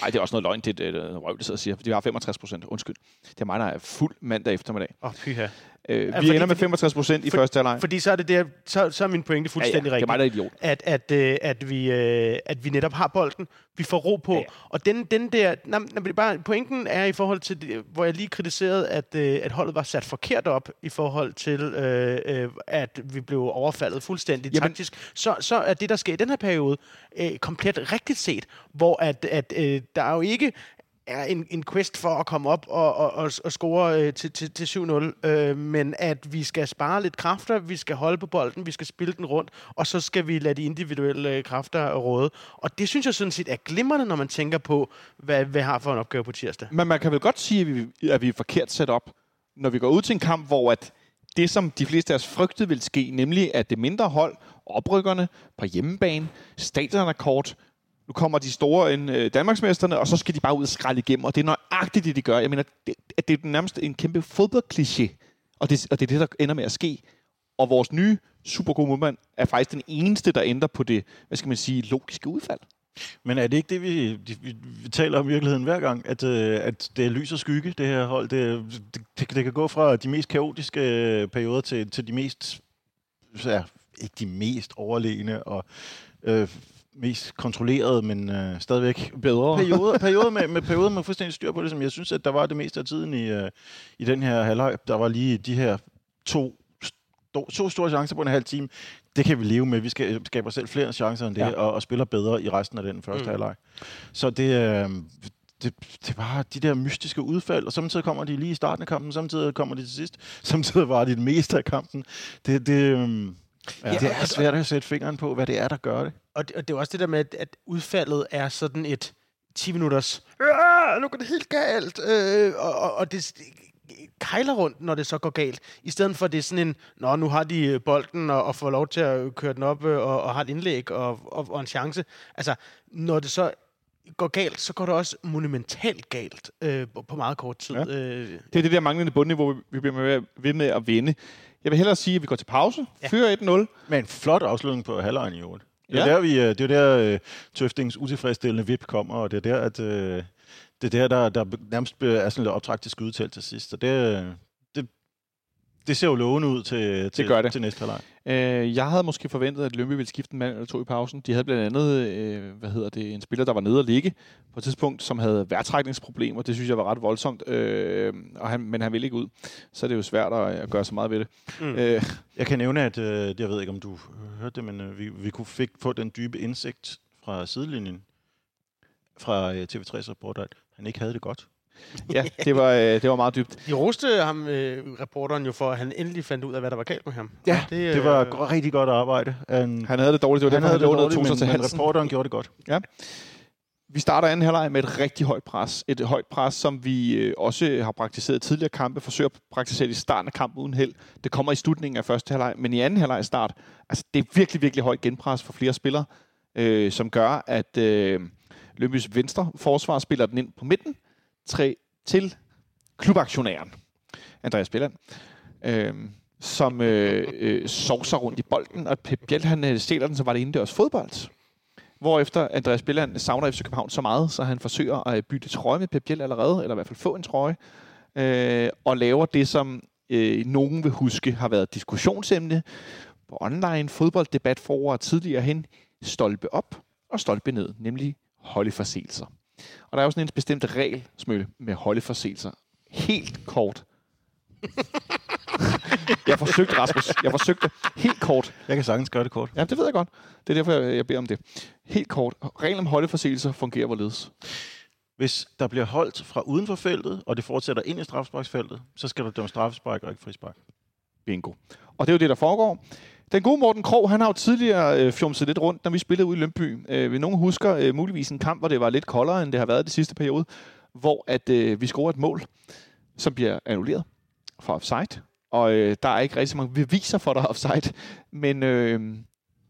Nej, det er også noget løgn, det er et røv, det sidder og siger, vi har 65 procent. Undskyld. Det er mig, der er fuld mandag eftermiddag. Åh, oh, pyha. Øh, vi ender med 65 procent i for, første halvleg. Fordi så er det der, så, så er min pointe fuldstændig ja, ja, rigtig. Det er mig, der er idiot. At, at, øh, at, vi, øh, at vi netop har bolden, vi får ro på. Ja, ja. Og den, den der, na, na, bare, pointen er i forhold til, det, hvor jeg lige kritiserede, at, øh, at holdet var sat forkert op i forhold til, øh, øh, at vi blev overfaldet fuldstændig Jamen, taktisk. Så, så er det, der sker i den her periode, øh, komplet rigtigt set, hvor at, at øh, der er jo ikke er en, en quest for at komme op og, og, og, og score øh, til, til, til 7-0, øh, men at vi skal spare lidt kræfter, vi skal holde på bolden, vi skal spille den rundt, og så skal vi lade de individuelle øh, kræfter råde. Og det synes jeg sådan set er glimrende, når man tænker på, hvad vi har for en opgave på tirsdag. Men man kan vel godt sige, at vi, at vi er forkert sat op, når vi går ud til en kamp, hvor at det, som de fleste af os frygtede vil ske, nemlig at det mindre hold, oprykkerne på hjemmebane, stadion er kort, nu kommer de store ind, øh, Danmarksmesterne, og så skal de bare ud og skralde igennem, og det er nøjagtigt det, de gør. Jeg mener, det, det er nærmest en kæmpe fodboldkliché, og det, og det er det, der ender med at ske. Og vores nye super gode modmand er faktisk den eneste, der ændrer på det, hvad skal man sige, logiske udfald. Men er det ikke det, vi, vi, vi taler om i virkeligheden hver gang, at, øh, at det er lys og skygge, det her hold? Det, det, det, kan gå fra de mest kaotiske øh, perioder til, til de mest, ja, ikke de mest overlegne og øh, mest kontrolleret, men øh, stadigvæk bedre. Perioder, (laughs) perioder med, med perioder med fuldstændig styr på det, som jeg synes, at der var det meste af tiden i, øh, i den her halvleg. Der var lige de her to, sto, to store chancer på en halv time. Det kan vi leve med. Vi skal skabe selv flere chancer end det, ja. og, og spiller bedre i resten af den første mm. halvleg. Så det, øh, det, det var de der mystiske udfald, og samtidig kommer de lige i starten af kampen, samtidig kommer de til sidst, (laughs) samtidig var de det meste af kampen. Det, det, øh, ja, det er svært at sætte fingeren på, hvad det er, der gør det. og, det, og det er også det der med, at, udfaldet er sådan et 10 minutters, "Ah, nu går det helt galt, øh, og, og, og det kejler rundt, når det så går galt. I stedet for, det er sådan en, nå, nu har de øh, bolden og, og får lov til at køre den op øh, og, og har et indlæg og, og, og en chance. Altså, når det så går galt, så går det også monumentalt galt øh, på- meget kort tid. Ja. Øh, Det er det der manglende bundniveau, vi bliver ved med at vinde. Jeg vil hellere sige, at vi går til pause, ja. fører 1-0. Men en flot afslutning på halvlejen i øvrigt. Det er Ja. der, vi, øh, det er der, øh, Tøftings utilfredsstillende vip kommer, og det er der, at øh, det er der, der, der nærmest er sådan lidt optræk til skydetelt til sidst. Så det, det, det ser jo lovende ud til, til, gør det. til næste halvleg. Øh, jeg havde måske forventet, at Lønby ville skifte en mand eller to i pausen. De havde blandt andet øh, hvad hedder det, en spiller, der var nede og ligge på et tidspunkt, som havde værtrækningsproblemer. Det synes jeg var ret voldsomt, øh, og han, men han ville ikke ud. Så er det jo svært at, at gøre så meget ved det. Mm. Mm. Øh, Jeg kan nævne, at øh, jeg ved ikke, om du hørte det, men øh, vi, vi kunne fik få den dybe indsigt fra sidelinjen fra øh, TV3's rapport, at han ikke havde det godt. Ja, det var, øh, det var meget dybt. de roste ham, øh, reporteren jo, for at han endelig fandt ud af, hvad der var galt med ham. Ja, Og Det var go- rigtig godt arbejde. Han, Han havde det dårligt, det var han derfor, han, havde det lånede dårligt, to sig men, til men Hansen. reporteren gjorde det godt. Vi starter anden halvleg med et rigtig højt pres. Et højt pres, som vi øh, også har praktiseret i tidligere kampe, forsøger at praktisere det i starten af kampen uden held. Det kommer i slutningen af første halvleg, men i anden halvleg start, altså det er virkelig, virkelig højt genpres for flere spillere, øh, som gør, at øh, Lønbys venstre forsvar spiller den ind på midten, tre til klubaktionæren, Andreas Billand, øh, som øh, øh, sovser rundt i bolden, og Pep Biel, han øh, stjæler den, så var det indendørs fodbold. Hvorefter Andreas Billand savner FC København så meget, så han forsøger at øh, bytte trøje med Pep Biel allerede, eller i hvert fald få en trøje, øh, og laver det, som øh, nogen vil huske har været diskussionsemne på online fodbolddebat for år tidligere hen, stolpe op og stolpe ned, nemlig holdeforseelser. Og der er jo sådan en bestemt regel, Smølle, med holdeforseelser. Helt kort. (laughs) jeg forsøgte, Rasmus. Jeg forsøgte helt kort. Jeg kan sagtens gøre det kort. Ja, det ved jeg godt. Det er derfor, jeg, jeg beder om det. Helt kort. Reglen om holdeforseelser fungerer hvorledes? Hvis der bliver holdt fra uden for feltet, og det fortsætter ind i straffesparksfeltet, så skal der dømme straffespark og ikke frispark. Bingo. Og det er jo det, der foregår. Den gode Morten Krog, han har jo tidligere øh, fjumset lidt rundt, når vi spillede ude i Lønby. Øh, vi nogen husker øh, muligvis en kamp, hvor det var lidt koldere, end det har været det sidste periode, hvor at øh, vi scorer et mål, som bliver annulleret fra offside. Og øh, der er ikke rigtig så mange beviser for, der er offside, men øh,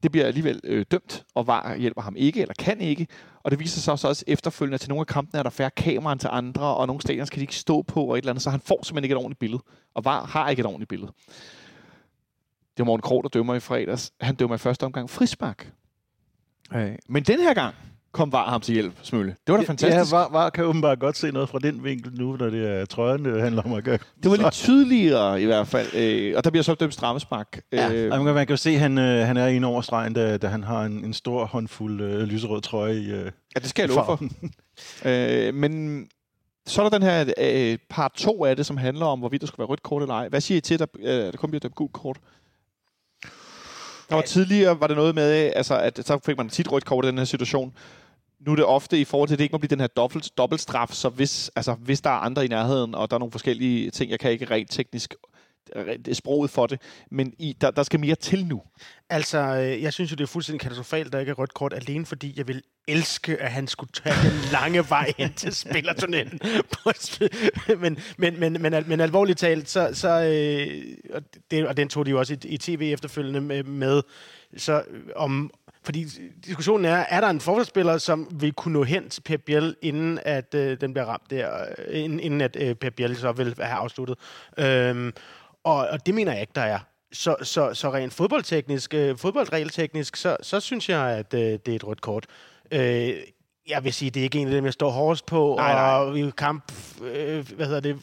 det bliver alligevel øh, dømt, og VAR hjælper ham ikke, eller kan ikke. Og det viser sig også, også efterfølgende, til nogle af kampene er der færre kameraer til andre, og nogle stadion kan de ikke stå på, og et eller andet, så han får simpelthen ikke et ordentligt billede. Og VAR har ikke et ordentligt billede. Det var Morten Krog, der dømmer i fredags. Han dømmer i første omgang frispark. Øh, men den her gang kom VAR ham til hjælp, Smølle. Det var da fantastisk. Ja, var, var kan åbenbart godt se noget fra den vinkel nu, når det er trøjen, det handler om at gøre. det var lidt tydeligere i hvert fald. Øh, og der bliver så dømt straffespark. Ja, Øh, øh, man kan jo se, at han, øh, han er inde over stregen, da, da han har en, en stor håndfuld øh, lyserød trøje i øh, ja, det skal jeg love for. (laughs) Øh, men så er der den her øh, part 2 af det, som handler om, hvorvidt der skulle være rødt kort eller ej. Hvad siger I til, at der, øh, der kun bliver dømt gult kort? Der var tidligere, var det noget med, altså, at så fik man tit rødt kort i den her situation. Nu er det ofte i forhold til, at det ikke må blive den her dobbelt, dobbeltstraf, så hvis, altså, hvis der er andre i nærheden, og der er nogle forskellige ting, jeg kan ikke rent teknisk Øh, sproget for det, men i, der, der skal mere til nu. Altså, øh, jeg synes jo, det er fuldstændig katastrofalt, der ikke er rødt kort, alene fordi jeg vil elske, at han skulle tage den lange vej hen til spillertunnelen. (laughs) Men, men, men, men, men alvorligt talt, så, så øh, og, det, og den tog de jo også i, i tv efterfølgende med, med så øh, om, fordi diskussionen er, er der en forsvarsspiller, som vil kunne nå hen til Pep Biel, inden at øh, den bliver ramt der, inden, inden at øh, Pep Biel så vil have afsluttet. Øhm, og, og det mener jeg ikke, der er. Så, så, så rent fodboldteknisk, øh, fodboldregelteknisk, så, så synes jeg, at øh, det er et rødt kort. Øh, jeg vil sige, det er ikke en af dem, jeg står hårdest på, Nej, nej. og i kamp, øh, hvad hedder det,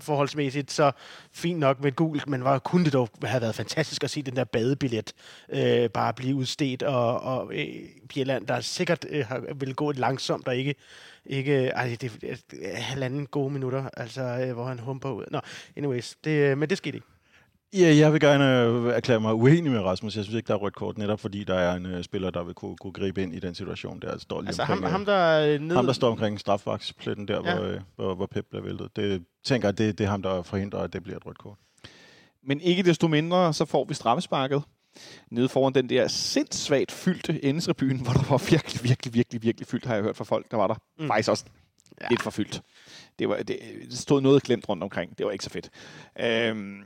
forholdsmæssigt, så fint nok med et gult, men hvor kunne det dog have været fantastisk at se den der badebillet øh, bare blive udstedt, og, og øh, Bjelland, der sikkert øh, vil gå langsomt, og ikke, ikke ej, det, det halvanden gode minutter, altså, øh, hvor han humper ud. Nå, anyways, det, øh, men det skete ikke. Ja, jeg vil gerne øh, erklære mig uenig med Rasmus. Jeg synes ikke, der er rødt kort, netop fordi der er en uh, spiller, der vil kunne, kunne gribe ind i den situation. Der står lige Altså omkring, ham, øh, ham, der er nede... ham, der står omkring strafvagtspletten der, Ja. hvor, øh, hvor, hvor Pep bliver væltet. Det tænker jeg, det, det er ham, der forhindrer, at det bliver et rødt kort. Men ikke desto mindre, så får vi straffesparket. nede foran den der sindssvagt fyldte endetribune, hvor der var virkelig, virkelig, virkelig, virkelig fyldt, har jeg hørt fra folk, der var der. Mm. Faktisk også. Ja. lidt for fyldt. Det, var, det, det stod noget glemt rundt omkring. Det var ikke så fedt. Øhm,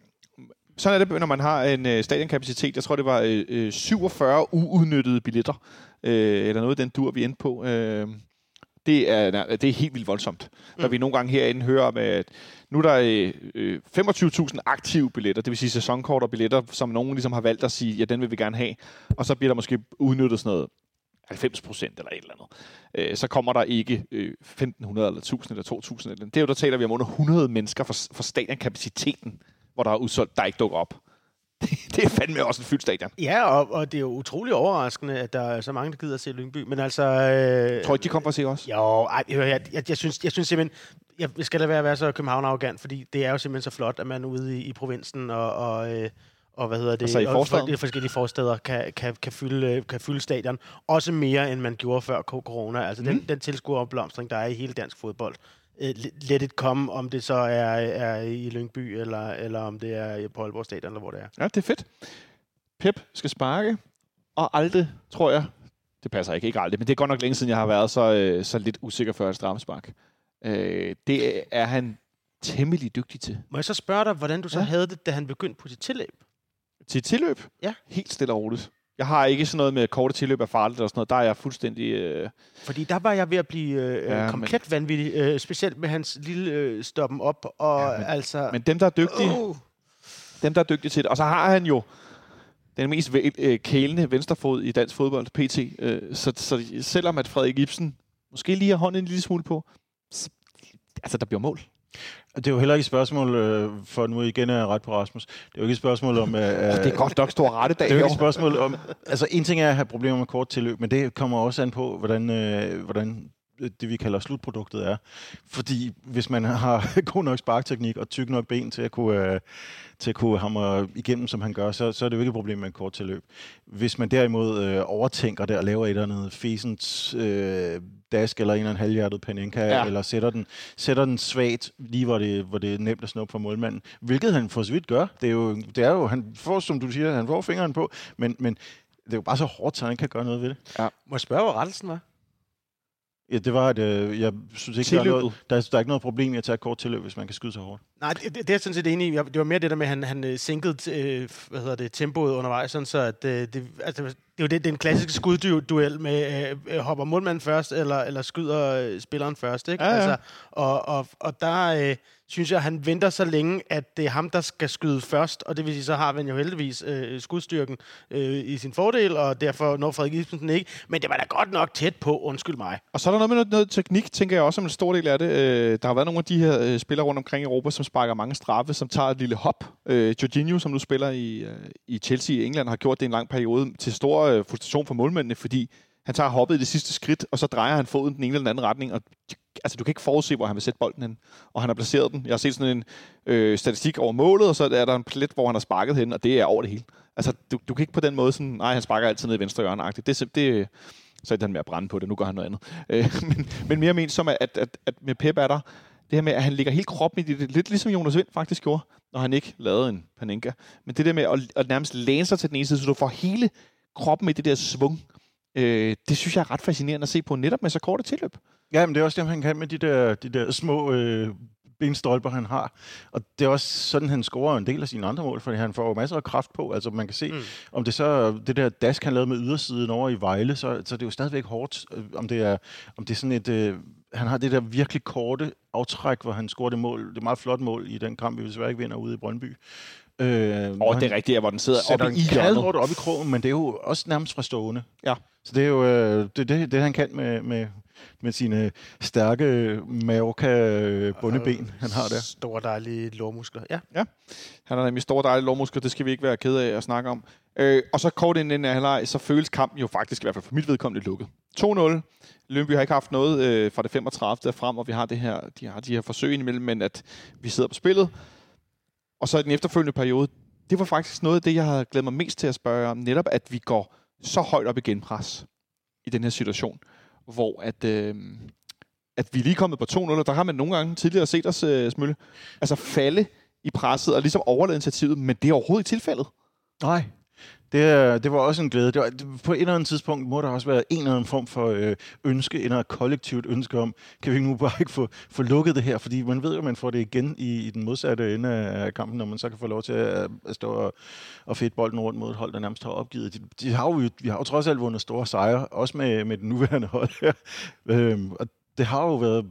sådan er det, når man har en øh, stadionkapacitet. Jeg tror, det var øh, øh, 47 uudnyttede billetter, øh, eller noget af den dur, vi endte på. Øh, det er, det er helt vildt voldsomt. Mm. Når vi nogle gange herinde hører om, at nu er der øh, øh, 25.000 aktive billetter, det vil sige sæsonkort og billetter, som nogen ligesom har valgt at sige, ja, den vil vi gerne have. Og så bliver der måske udnyttet sådan noget 90 procent eller et eller andet. Øh, så kommer der ikke øh, 1.500 eller 1.000 eller 2.000. Eller det er jo, der taler vi om under 100 mennesker for, for stadionkapaciteten, hvor der er udsolgt, der ikke dukker op. (laughs) Det, det er fandme også en fyldt stadion. Ja, og, og det er jo utrolig overraskende, at der er så mange, der gider at se Lyngby. Men altså... Øh, Tror I, de kommer for at se os? Jo, ej, jeg, jeg, jeg, jeg, synes, jeg synes simpelthen, jeg skal da være at være så københavn arrogant, fordi det er jo simpelthen så flot, at man ude i, i provinsen og, og, øh, og hvad hedder det, Altså i og de forskellige forsteder kan, kan, kan, fylde, øh, kan fylde stadion. Også mere, end man gjorde før corona. Altså mm. den, den tilskueropblomstring, der er i hele dansk fodbold. Øh, let it come, om det så er, er i Lyngby, eller, eller om det er på Aalborg Stadion, eller hvor det er. Ja, det er fedt. Pep skal sparke, og aldrig, tror jeg, det passer ikke, ikke aldrig, men det er godt nok længe siden, jeg har været så, øh, så lidt usikker for et straffespark. Øh, det er han temmelig dygtig til. Må jeg så spørge dig, hvordan du så ja. havde det, da han begyndte på sit tilløb? Til tilløb? Ja. Helt stille og roligt. Jeg har ikke sådan noget med korte tilløb af farligt og sådan noget. Der er jeg fuldstændig... Øh, Fordi der var jeg ved at blive øh, Ja, komplet men... vanvittig, øh, specielt med hans lille øh, stoppen op, og Ja, men- altså... men dem, der er dygtige, uh, dem, der er dygtige til det. Og så har han jo den mest øh, kælende venstrefod i dansk fodbold, PT. Øh, så, så selvom at Frederik Ibsen måske lige har hånden en lille smule på, så, altså der bliver mål. Det er jo heller ikke et spørgsmål, øh, for nu igen er jeg ret på Rasmus, det er jo ikke et spørgsmål om... Øh, Det er godt nok stor rettedag Det er jo ikke et spørgsmål om... Altså, en ting er at have problemer med kort tilløb, men det kommer også an på, hvordan, øh, hvordan det, vi kalder slutproduktet er. Fordi hvis man har (laughs) god nok sparkteknik og tyk nok ben til at kunne, øh, til at kunne hamre igennem, som han gør, så, så er det jo ikke et problem med en kort tilløb. Hvis man derimod øh, overtænker det og laver et eller andet fesens øh, dask eller en eller anden halvhjertet panenka, Ja. ja. eller sætter den, sætter den svagt lige, hvor det, hvor det er nemt at snuppe for målmanden. Hvilket han for så vidt gør. Det er jo, det er jo han får, som du siger, han får fingeren på, men, men det er jo bare så hårdt, så han ikke kan gøre noget ved det. må jeg spørge, hvor rettelsen var? Ja, det var, at øh, jeg synes ikke, der er, noget, der, er, der er ikke noget problem i at tage et kort tilløb, hvis man kan skyde så hårdt. Nej, det, det, er jeg sådan set enig i. Det var mere det der med, at han, han øh, sænkede øh, hvad hedder det, tempoet undervejs, sådan så at øh, det, altså, det er jo det, det er en klassisk skudduel med, øh, øh, hopper målmanden først, eller, eller skyder øh, spilleren først, ikke? Ja, ja. Altså, og, og, og der øh, synes jeg, at han venter så længe, at det er ham, der skal skyde først, og det vil sige, så har han jo heldigvis øh, skudstyrken øh, i sin fordel, og derfor når Frederik Ibsen ikke. Men det var da godt nok tæt på, undskyld mig. Og så er der noget med noget, noget teknik, tænker jeg også som en stor del af det. Øh, der har været nogle af de her øh, spillere rundt omkring i Europa, som sparker mange straffe, som tager et lille hop. Øh, Jorginho, som nu spiller i, øh, i Chelsea i England, har gjort det en lang periode til stor øh, frustration for målmændene, fordi han tager hoppet i det sidste skridt, og så drejer han foden den ene eller den anden retning, og altså, du kan ikke forudse, hvor han vil sætte bolden hen. Og han har placeret den. Jeg har set sådan en øh, statistik over målet, og så er der en plet, hvor han har sparket hen, og det er over det hele. Altså, du, du kan ikke på den måde sådan, nej, han sparker altid ned i venstre hjørne -agtigt. Det, det, så er han med at brænde på det, nu gør han noget andet. (laughs) Øh, men, men mere ment som, at, at, at med Pep er der det her med, at han ligger helt kroppen i det, lidt ligesom Jonas Vind faktisk gjorde, når han ikke lavede en panenka. Men det der med at, at nærmest læne sig til den ene side, så du får hele kroppen i det der svung, øh, det synes jeg er ret fascinerende at se på, netop med så korte tilløb. Ja, men det er også det, han kan med de der, de der små øh, benstolper, han har. Og det er også sådan, han scorer en del af sine andre mål, fordi han får jo masser af kraft på. Altså man kan se, mm. om det så det der dask, han lavede med ydersiden over i Vejle, så, så det er jo stadigvæk hårdt. øh, Om det er, om det er sådan et... Øh, han har det der virkelig korte aftræk, hvor han scorer det mål. Det er meget flot mål i den kamp, vi desværre ikke vinder ude i Brøndby. Øh, Og det er rigtigt, hvor den sidder oppe i hjørnet. op i krogen, men det er jo også nærmest fra stående. Ja. Så det er jo øh, det, det, det, han kan med, med, med sine stærke Mallorca bundeben, han har der. Store, dejlige lårmuskler. Ja. Han har nemlig store dejlige lovmuskler, det skal vi ikke være ked af at snakke om. Øh, og så kort inden den her halvleg, så føles kampen jo faktisk, i hvert fald for mit vedkommende, lukket. 2-0. Lønby har ikke haft noget øh, fra det 35. frem, og vi har, det her, de har de her forsøg indimellem, men at vi sidder på spillet. Og så i den efterfølgende periode, det var faktisk noget af det, jeg havde glædet mig mest til at spørge om, netop at vi går så højt op i genpres i den her situation, hvor at, øh, at vi er lige kommet på 2-0, og der har man nogle gange tidligere set os, øh, Smølle, altså falde i presset og ligesom overlade initiativet, men det er overhovedet ikke tilfældet. Nej. Det, er- det var også en glæde. Det var, på et eller andet tidspunkt må der også være en eller anden form for øh, ønske, en eller anden kollektivt ønske om, kan vi nu bare ikke få, få lukket det her? Fordi man ved jo, at man får det igen i, i den modsatte ende af kampen, når man så kan få lov til at, at stå og, og fedt bolden rundt mod et hold, der nærmest har opgivet. De, de har jo, vi har jo trods alt vundet store sejre, også med, med den nuværende hold her. (laughs) Øhm, og det har jo været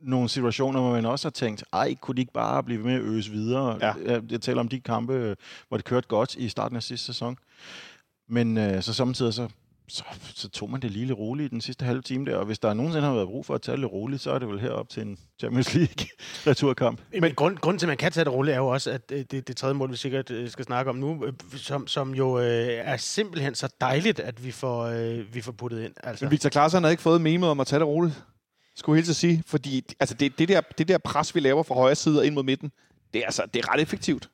nogle situationer, hvor man også har tænkt, ej, kunne de ikke bare blive ved med at øse videre? Ja. Jeg, jeg taler om de kampe, øh, hvor det kørte godt i starten af sidste sæson. Men øh, så samtidig så, så, så tog man det lige lidt roligt i den sidste halve time der, og hvis der nogensinde har været brug for at tage det lidt roligt, så er det vel herop til en Champions League returkamp. Men, (laughs) men grund, grunden til, at man kan tage det roligt, er jo også, at øh, det, det tredje mål, vi sikkert øh, skal snakke om nu, øh, som, som jo øh, er simpelthen så dejligt, at vi får, øh, vi får puttet ind. Altså. Men Victor Klaassen havde ikke fået memet om at tage det roligt. Skulle jeg helt sige. Fordi altså, det, det, der, det der pres, vi laver fra højre side og ind mod midten, det er, altså, det er ret effektivt.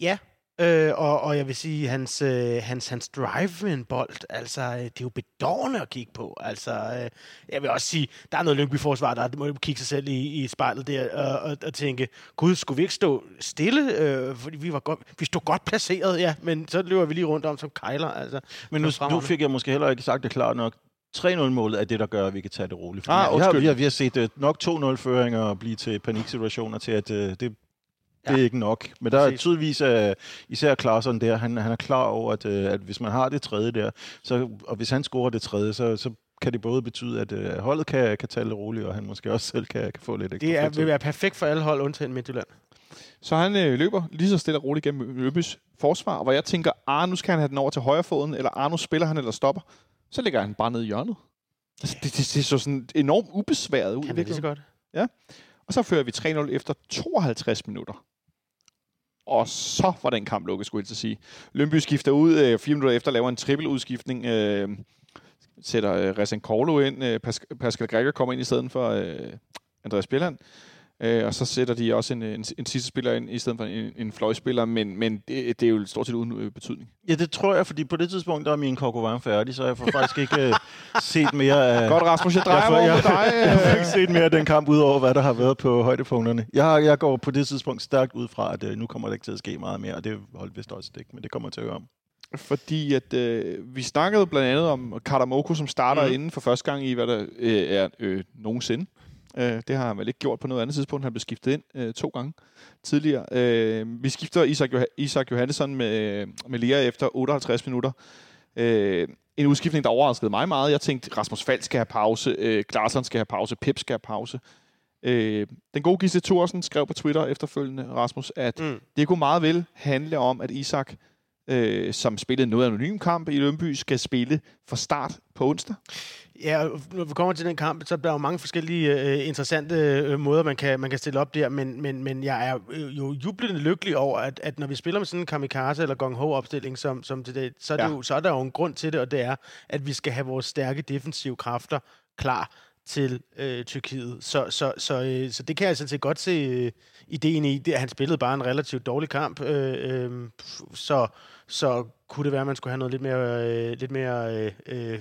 Ja, øh, og, og jeg vil sige, hans, øh, hans, hans drive med en bold, altså, øh, det er jo bedårende at kigge på. Altså, øh, jeg vil også sige, der er noget Lyngby-forsvar, der må kigge sig selv i, i spejlet der og, og, og tænke, gud, skulle vi ikke stå stille? Øh, fordi vi, var godt, vi stod godt placeret, ja, men så løber vi lige rundt om som kejler. Altså, Men nu, nu fik jeg måske heller ikke sagt det klart nok. 3-0-målet er det, der gør, at vi kan tage det roligt. Fordi Ah, vi, har, vi, har, vi har set uh, nok 2-0-føringer blive til paniksituationer til, at uh, det, det Ja. er ikke nok. Men der er tydeligvis, uh, især Klaarsson der, han, han er klar over, at, uh, at hvis man har det tredje der, så, og hvis han scorer det tredje, så, så kan det både betyde, at uh, holdet kan, kan tage det roligt, og han måske også selv kan, kan få lidt ekstra det er, vil være perfekt for alle hold, undtagen Midtjylland. Så han øh, løber lige så stille og roligt gennem Løbys forsvar, hvor jeg tænker, ah, nu skal han have den over til højre foden, eller ah, nu spiller han eller stopper. Så ligger han bare nede i hjørnet. Altså, det, det, det så sådan enormt ubesværet ud. Kan det lige så godt? Og så fører vi 3-0 efter 52 minutter. Og så var den kamp lukket, skulle jeg til at sige. Lønby skifter ud øh, fire minutter efter, laver en trippeludskiftning. Øh, sætter øh, Rezen ind. Øh, Pas- Pascal Gregor kommer ind i stedet for øh, Andreas Bjelland. Øh, og så sætter de også en, en, en sidste spiller ind i stedet for en, en fløjspiller, men, men det, det er jo stort set uden øh, betydning. Ja, det tror jeg, fordi på det tidspunkt, der er min kokovan færdig, så jeg får faktisk ikke uh, (laughs) set mere af... Godt, Rasmus, jeg drejer Jeg mig (laughs) får- over dig. Jeg har øh. ikke set mere af den kamp, udover hvad der har været på højdepunkterne. Jeg, jeg går på det tidspunkt stærkt ud fra, at uh, nu kommer der ikke til at ske meget mere, og det holdt vist også ikke, men det kommer jeg til at høre om. Fordi at øh, vi snakkede blandt andet om Karamoko, som starter mm. Inden for første gang i, hvad der øh, er øh, nogensinde. Øh, det har han vel ikke gjort på noget andet tidspunkt. Han blev skiftet ind øh, to gange tidligere. Øh, vi skifter Isak, Joh- Isak Johannesson med, med Lea efter 58 minutter. Øh, en udskiftning, der overraskede mig meget. Jeg tænkte, Rasmus Fald skal have pause, øh, Klarsson skal have pause, Pep skal have pause. Øh, den gode Gisle Thorsen skrev på Twitter efterfølgende, Rasmus, at Mm. det kunne meget vel handle om, at Isak, øh, som spillede noget anonym kamp i Lønby, skal spille fra start på onsdag. Ja, når vi kommer til den kamp, så er der jo mange forskellige øh, interessante øh, måder, man kan, man kan stille op der, men, men, men jeg er øh, jo jublende lykkelig over, at, at når vi spiller med sådan en kamikaze eller gong ho opstilling som, som til det, så, er det Ja. jo, så er der jo en grund til det, og det er, at vi skal have vores stærke defensive kræfter klar til øh, Tyrkiet. Så, så, så, øh, så det kan jeg sådan set godt se øh, ideen i. Det, han spillede bare en relativt dårlig kamp, øh, øh, så, så kunne det være, at man skulle have noget lidt mere, øh, lidt mere øh, øh,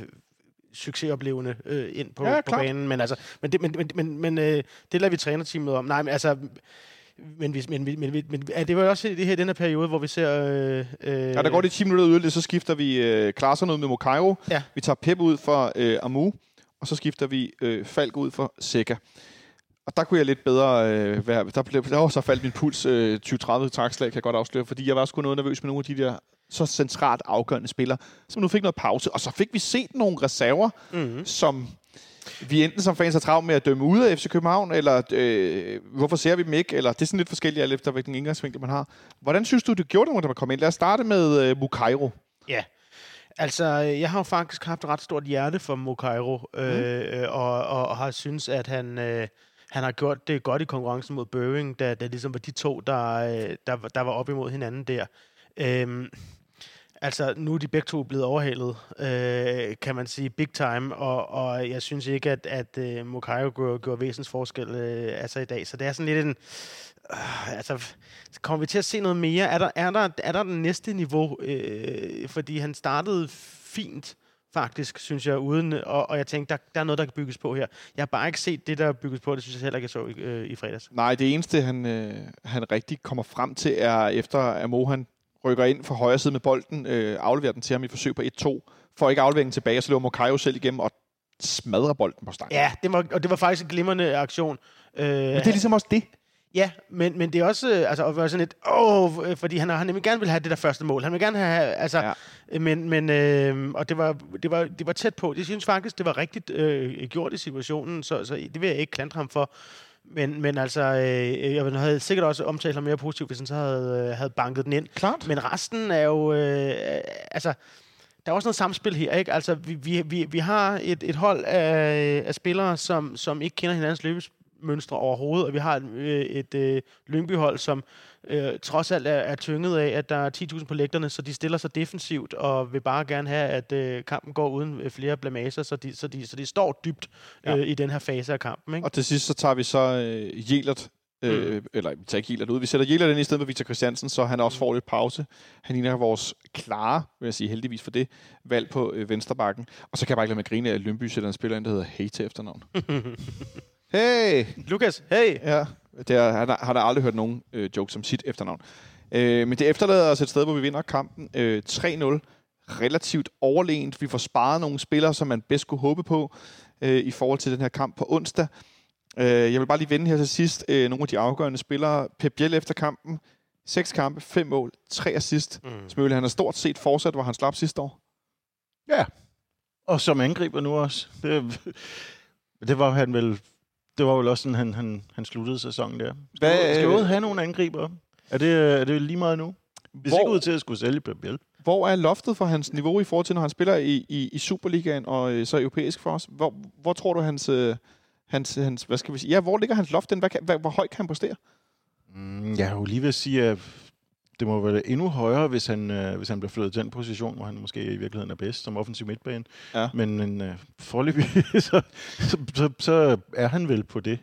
succesoplevende øh, ind på, Ja, på klart. banen. Men, altså, men, det, men, men, men, men øh, det lader vi trænerteamet om. Nej, men altså... Men, vi, men, men, men, men er det var også i det her, den her periode, hvor vi ser... Øh, øh, Ja, der går de 10 minutter yderligere, så skifter vi øh, Klarsson ud med Mokairo. Ja. Vi tager Pep ud for øh, Amu, og så skifter vi øh, Falk ud for Seca. Og der kunne jeg lidt bedre øh, være... Der, blev, der så faldt min puls øh, 20-30 trakslag, kan jeg godt afsløre, fordi jeg var sgu noget nervøs med nogle af de der så centralt afgørende spillere, som nu fik noget pause. Og så fik vi set nogle reserver, Mm-hmm. som vi enten som fans har travlt med at dømme ud af FC København, eller øh, hvorfor ser vi dem ikke, eller det er sådan lidt forskelligt, alt efter hvilken indgangsvinkel man har. Hvordan synes du, det gjorde det, da man kom ind? Lad os starte med øh, Mukairo. Ja. Altså, jeg har jo faktisk haft et ret stort hjerte for Mokairo, øh, øh, og, og, og har synes, at han, øh, han har gjort det godt i konkurrencen mod Børing, da det ligesom var de to, der, øh, der, der var op imod hinanden der. Øhm, altså, nu er de begge to blevet overhalet, øh, kan man sige, big time, og, og jeg synes ikke, at, at øh, Mokairo gjorde, gjorde væsens forskel øh, altså i dag. Så det er sådan lidt en... Øh, altså, kommer vi til at se noget mere? Er der, er der, er der den næste niveau? Øh, fordi han startede fint, faktisk, synes jeg, uden, og, og jeg tænkte, der, der er noget, der kan bygges på her. Jeg har bare ikke set det, der bygges på, det synes jeg heller ikke, jeg så i, øh, i fredags. Nej, det eneste, han, øh, han rigtig kommer frem til, er efter at Mohan rykker ind fra højre side med bolden, øh, afleverer den til ham i forsøg på 1-2, får ikke afleveringen tilbage, og så løber Mokayo selv igennem og smadrer bolden på stangen. Ja, det var, og det var faktisk en glimrende aktion. Øh, Men det er ligesom også det. Ja, men, men det er også, øh, altså, at være sådan lidt, åh, øh, fordi han, han nemlig gerne vil have det der første mål. Han vil gerne have, altså, Ja. ja. men, men øh, og det var, det, var, det var tæt på. Det synes faktisk, det var rigtigt øh, gjort i situationen, så, så det vil jeg ikke klandre ham for. Men, men altså, øh, jeg havde sikkert også omtalt ham mere positivt, hvis han så havde, øh, havde banket den ind. Klart. Men resten er jo, øh, altså, der er også noget samspil her, ikke? Altså, vi, vi, vi, vi har et, et hold af, af spillere, som, som ikke kender hinandens løbemønstre overhovedet, og vi har et, øh, et øh, Lyngby-hold, som øh, trods alt er, er tynget af, at der er 10.000 på lægterne, så de stiller sig defensivt og vil bare gerne have, at øh, kampen går uden øh, flere blamager, så de, så de, så de står dybt øh, Ja. i den her fase af kampen, ikke? Og til sidst så tager vi så øh, Jelert, øh, mm. eller vi tager ikke Jelert ud, vi sætter Jelert ind i stedet for Victor Christiansen, så han også får lidt pause. Han ligner vores klare, vil jeg sige heldigvis for det, valg på øh, vensterbakken. Og så kan jeg bare ikke lade mig grine af, at Lyngby sætter en spiller ind, der hedder til efternavn. (laughs) hey! Lukas, hey! Ja, det er, han, har, han har aldrig hørt nogen øh, joke som sit efternavn. Øh, men det efterlader os et sted, hvor vi vinder kampen øh, 3-0. Relativt overlegent. Vi får sparet nogle spillere, som man bedst kunne håbe på øh, i forhold til den her kamp på onsdag. Øh, jeg vil bare lige vende her til sidst øh, nogle af de afgørende spillere. Pep Biel efter kampen. Seks kampe, fem mål, tre assist. Mm. Smøle, han har stort set fortsat, hvor han slap sidste år. Ja. Og som angriber nu også. Det, det var han vel... Det var vel også sådan, han, han, han sluttede sæsonen der. Skal, Hvad, skal øh, Ode have nogle angriber? Er det, er det lige meget nu? Vi ser ikke ud til at skulle sælge Pep. Hvor er loftet for hans niveau i forhold til, når han spiller i, i, i Superligaen og øh, så europæisk for os? Hvor, hvor tror du, hans, øh, hans, hans, hvad skal vi sige, ja, hvor ligger hans loft? Den? Hvad, kan- hvad, hvor højt kan han præstere? Mm, jeg er jo lige ved at sige, at det må være endnu højere, hvis han, øh, hvis han bliver flyttet til den position, hvor han måske i virkeligheden er bedst som offensiv midtbane. Ja. Men, men øh, foreløbig, (laughs) så, så, så, så er han vel på det.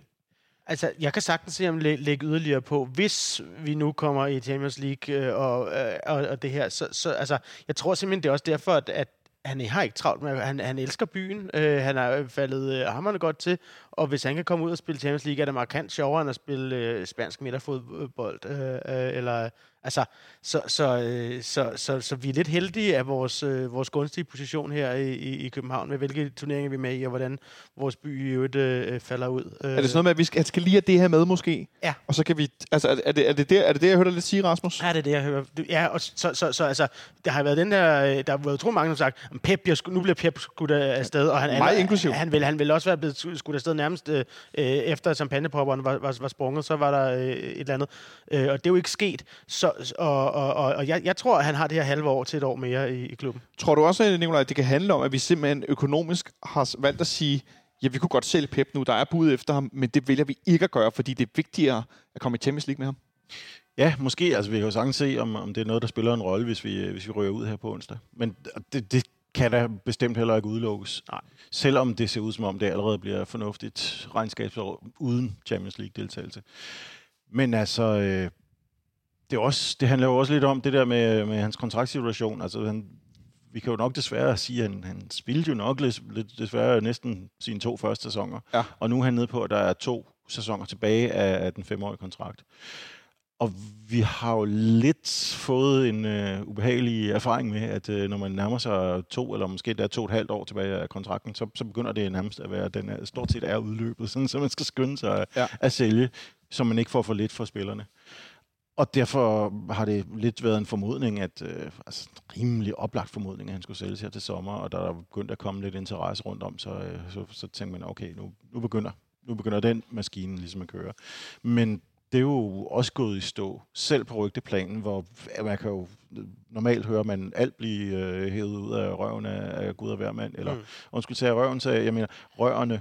Altså, jeg kan sagtens se ham læ- lægge yderligere på, hvis vi nu kommer i Champions League øh, og, øh, og, og det her. Så, så altså, jeg tror simpelthen, det er også derfor, at, at han har ikke travlt med, han, han elsker byen. Øh, han er faldet øh, hammerne godt til, og hvis han kan komme ud og spille Champions League, er det markant sjovere end at spille øh, spansk midterfodbold. Øh, øh, eller, altså, så, så, øh, så, så, så, vi er lidt heldige af vores, øh, vores gunstige position her i, i, København, med hvilke turneringer vi er med i, og hvordan vores by i øvrigt øh, falder ud. Er det sådan noget med, at vi skal, han skal lige have det her med måske? Ja. Og så kan vi, altså er, det, er, det, det, er det det, jeg hørte dig lidt sige, Rasmus? Ja, det er det, jeg hører. Ja, og så, så, så altså, der har været den der, øh, der har været utrolig mange, som har sagt, "Om Pep sku- nu bliver Pep skudt af- afsted, og han, han, inklusiv. han, vil, han vil også være blevet sku- skudt afsted nærmest øh, øh, efter champagnepopperen var, var, var sprunget, så var der øh, et eller andet. Øh, og det er jo ikke sket. Så, og og, og, og jeg, jeg tror, at han har det her halve år til et år mere i, i klubben. Tror du også, Nicolaj, at det kan handle om, at vi simpelthen økonomisk har valgt at sige, ja, vi kunne godt sælge Pep nu, der er bud efter ham, men det vælger vi ikke at gøre, fordi det er vigtigere at komme i Champions League med ham? Ja, måske. Altså, vi kan jo sagtens se, om, om det er noget, der spiller en rolle, hvis vi, øh, hvis vi rører ud her på onsdag. Men det, det kan da bestemt heller ikke udelukkes. Nej. Selvom det ser ud som om, det allerede bliver fornuftigt regnskabsår uden Champions League-deltagelse. Men altså, øh, det, er også, det handler jo også lidt om det der med, med hans kontraktsituation. Altså, han, vi kan jo nok desværre sige, at han, han spillede jo nok lidt, desværre næsten sine to første sæsoner. Ja. Og nu er han nede på, at der er to sæsoner tilbage af, af den femårige kontrakt. Og vi har jo lidt fået en øh, ubehagelig erfaring med, at øh, når man nærmer sig to, eller måske der er to og et halvt år tilbage af kontrakten, så, så begynder det nærmest at være, at den er, stort set er udløbet, (laughs) sådan, så man skal skynde sig ja. at sælge, så man ikke får for lidt for spillerne. Og derfor har det lidt været en formodning, at øh, altså en rimelig oplagt formodning, at han skulle sælges her til sommer, og da der begyndte at komme lidt interesse rundt om, så, øh, så, så tænkte man, okay, nu, nu, begynder, nu begynder den maskine ligesom at køre. Men det er jo også gået i stå, selv på rygteplanen, hvor man kan jo normalt høre man alt blive øh, hævet ud af røven af, af Gud og hvermand, eller Mm. undskyld, sagde røven, så jeg mener rørene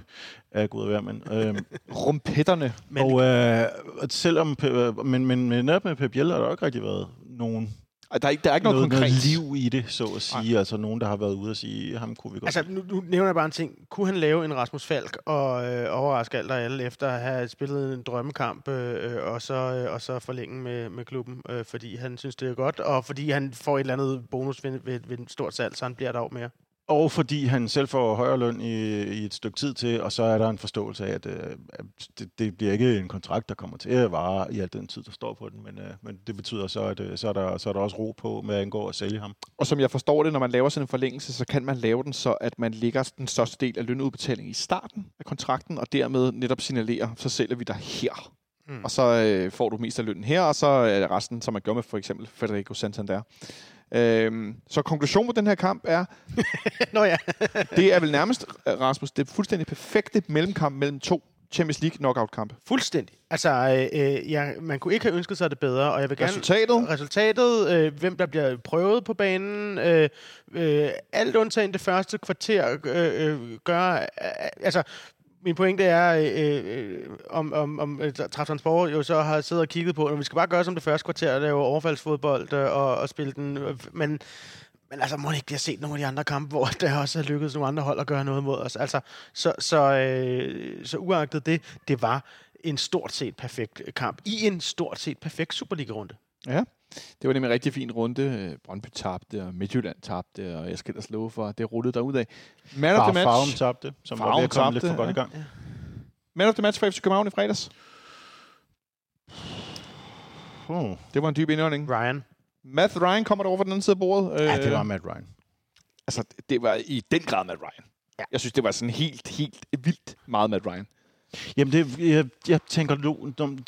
af Gud og hvermand. øhm, (laughs) Rumpetterne. Men, og øh, selvom, Pe- men, men, men netop med Pep Biel har der jo ikke rigtig været nogen, Der er ikke, der er ikke noget, noget, konkret. noget liv i det, så at sige. Nej. Altså nogen, der har været ude og sige, ham kunne vi godt Altså, nu, nu nævner jeg bare en ting. Kunne han lave en Rasmus Falk og øh, overraske alt og alle efter at have spillet en drømmekamp øh, og, så, øh, og så forlænge med, med klubben, øh, fordi han synes, det er godt, og fordi han får et eller andet bonus ved, ved, ved en stort salg, så han bliver der over mere? Og fordi han selv får højere løn i, i et stykke tid til, og så er der en forståelse af, at, øh, at det, det bliver ikke en kontrakt, der kommer til at vare i al den tid, der står på den, men, øh, men det betyder så, at øh, så er, der, så er der også ro på med at indgå og sælge ham. Og som jeg forstår det, når man laver sådan en forlængelse, så kan man lave den så, at man lægger den største del af lønudbetalingen i starten af kontrakten, og dermed netop signalerer, så sælger vi dig her. Mm. Og så øh, får du mest af lønnen her, og så er resten, som man gør med for eksempel Federico Santander. Øhm, så konklusionen på den her kamp er, (laughs) Nå ja. (laughs) det er vel nærmest, øh, Rasmus, det er fuldstændig perfekte mellemkamp mellem to Champions League knockout-kampe. Fuldstændig. Altså, øh, øh, ja, man kunne ikke have ønsket sig det bedre, og jeg vil gerne... Resultatet? Resultatet, øh, hvem der bliver prøvet på banen, øh, øh, alt undtagen det første kvarter øh, øh, gør... Øh, altså, min pointe er, øh, øh, om, om, om øh, Transport Trabzonspor jo så har siddet og kigget på, at vi skal bare gøre som det første kvarter, lave overfaldsfodbold øh, og, og spille den. øh, Men, men altså, må ikke blive set nogle af de andre kampe, (laughs) hvor der også har lykkedes nogle andre hold at gøre noget mod os. Altså, så, så, øh, så uagtet det, det var en stort set perfekt kamp i en stort set perfekt Superliga-runde. Ja, det var nemlig en rigtig fin runde. Brøndby tabte, og Midtjylland tabte, og jeg skal ellers love for, at det rullede derud af. Man of the match. tabte, som var Farven ved at komme lidt tabte, for godt ja. i gang. Man of the match for FC København i fredags. Uh. Det var en dyb indånding. Ryan. Matt Ryan kommer der over fra den anden side af bordet. Ja, det Øh, var Matt Ryan. Altså, det var i den grad Matt Ryan. Ja. Jeg synes, det var sådan helt, helt vildt meget Matt Ryan. Jamen, det, jeg, jeg tænker,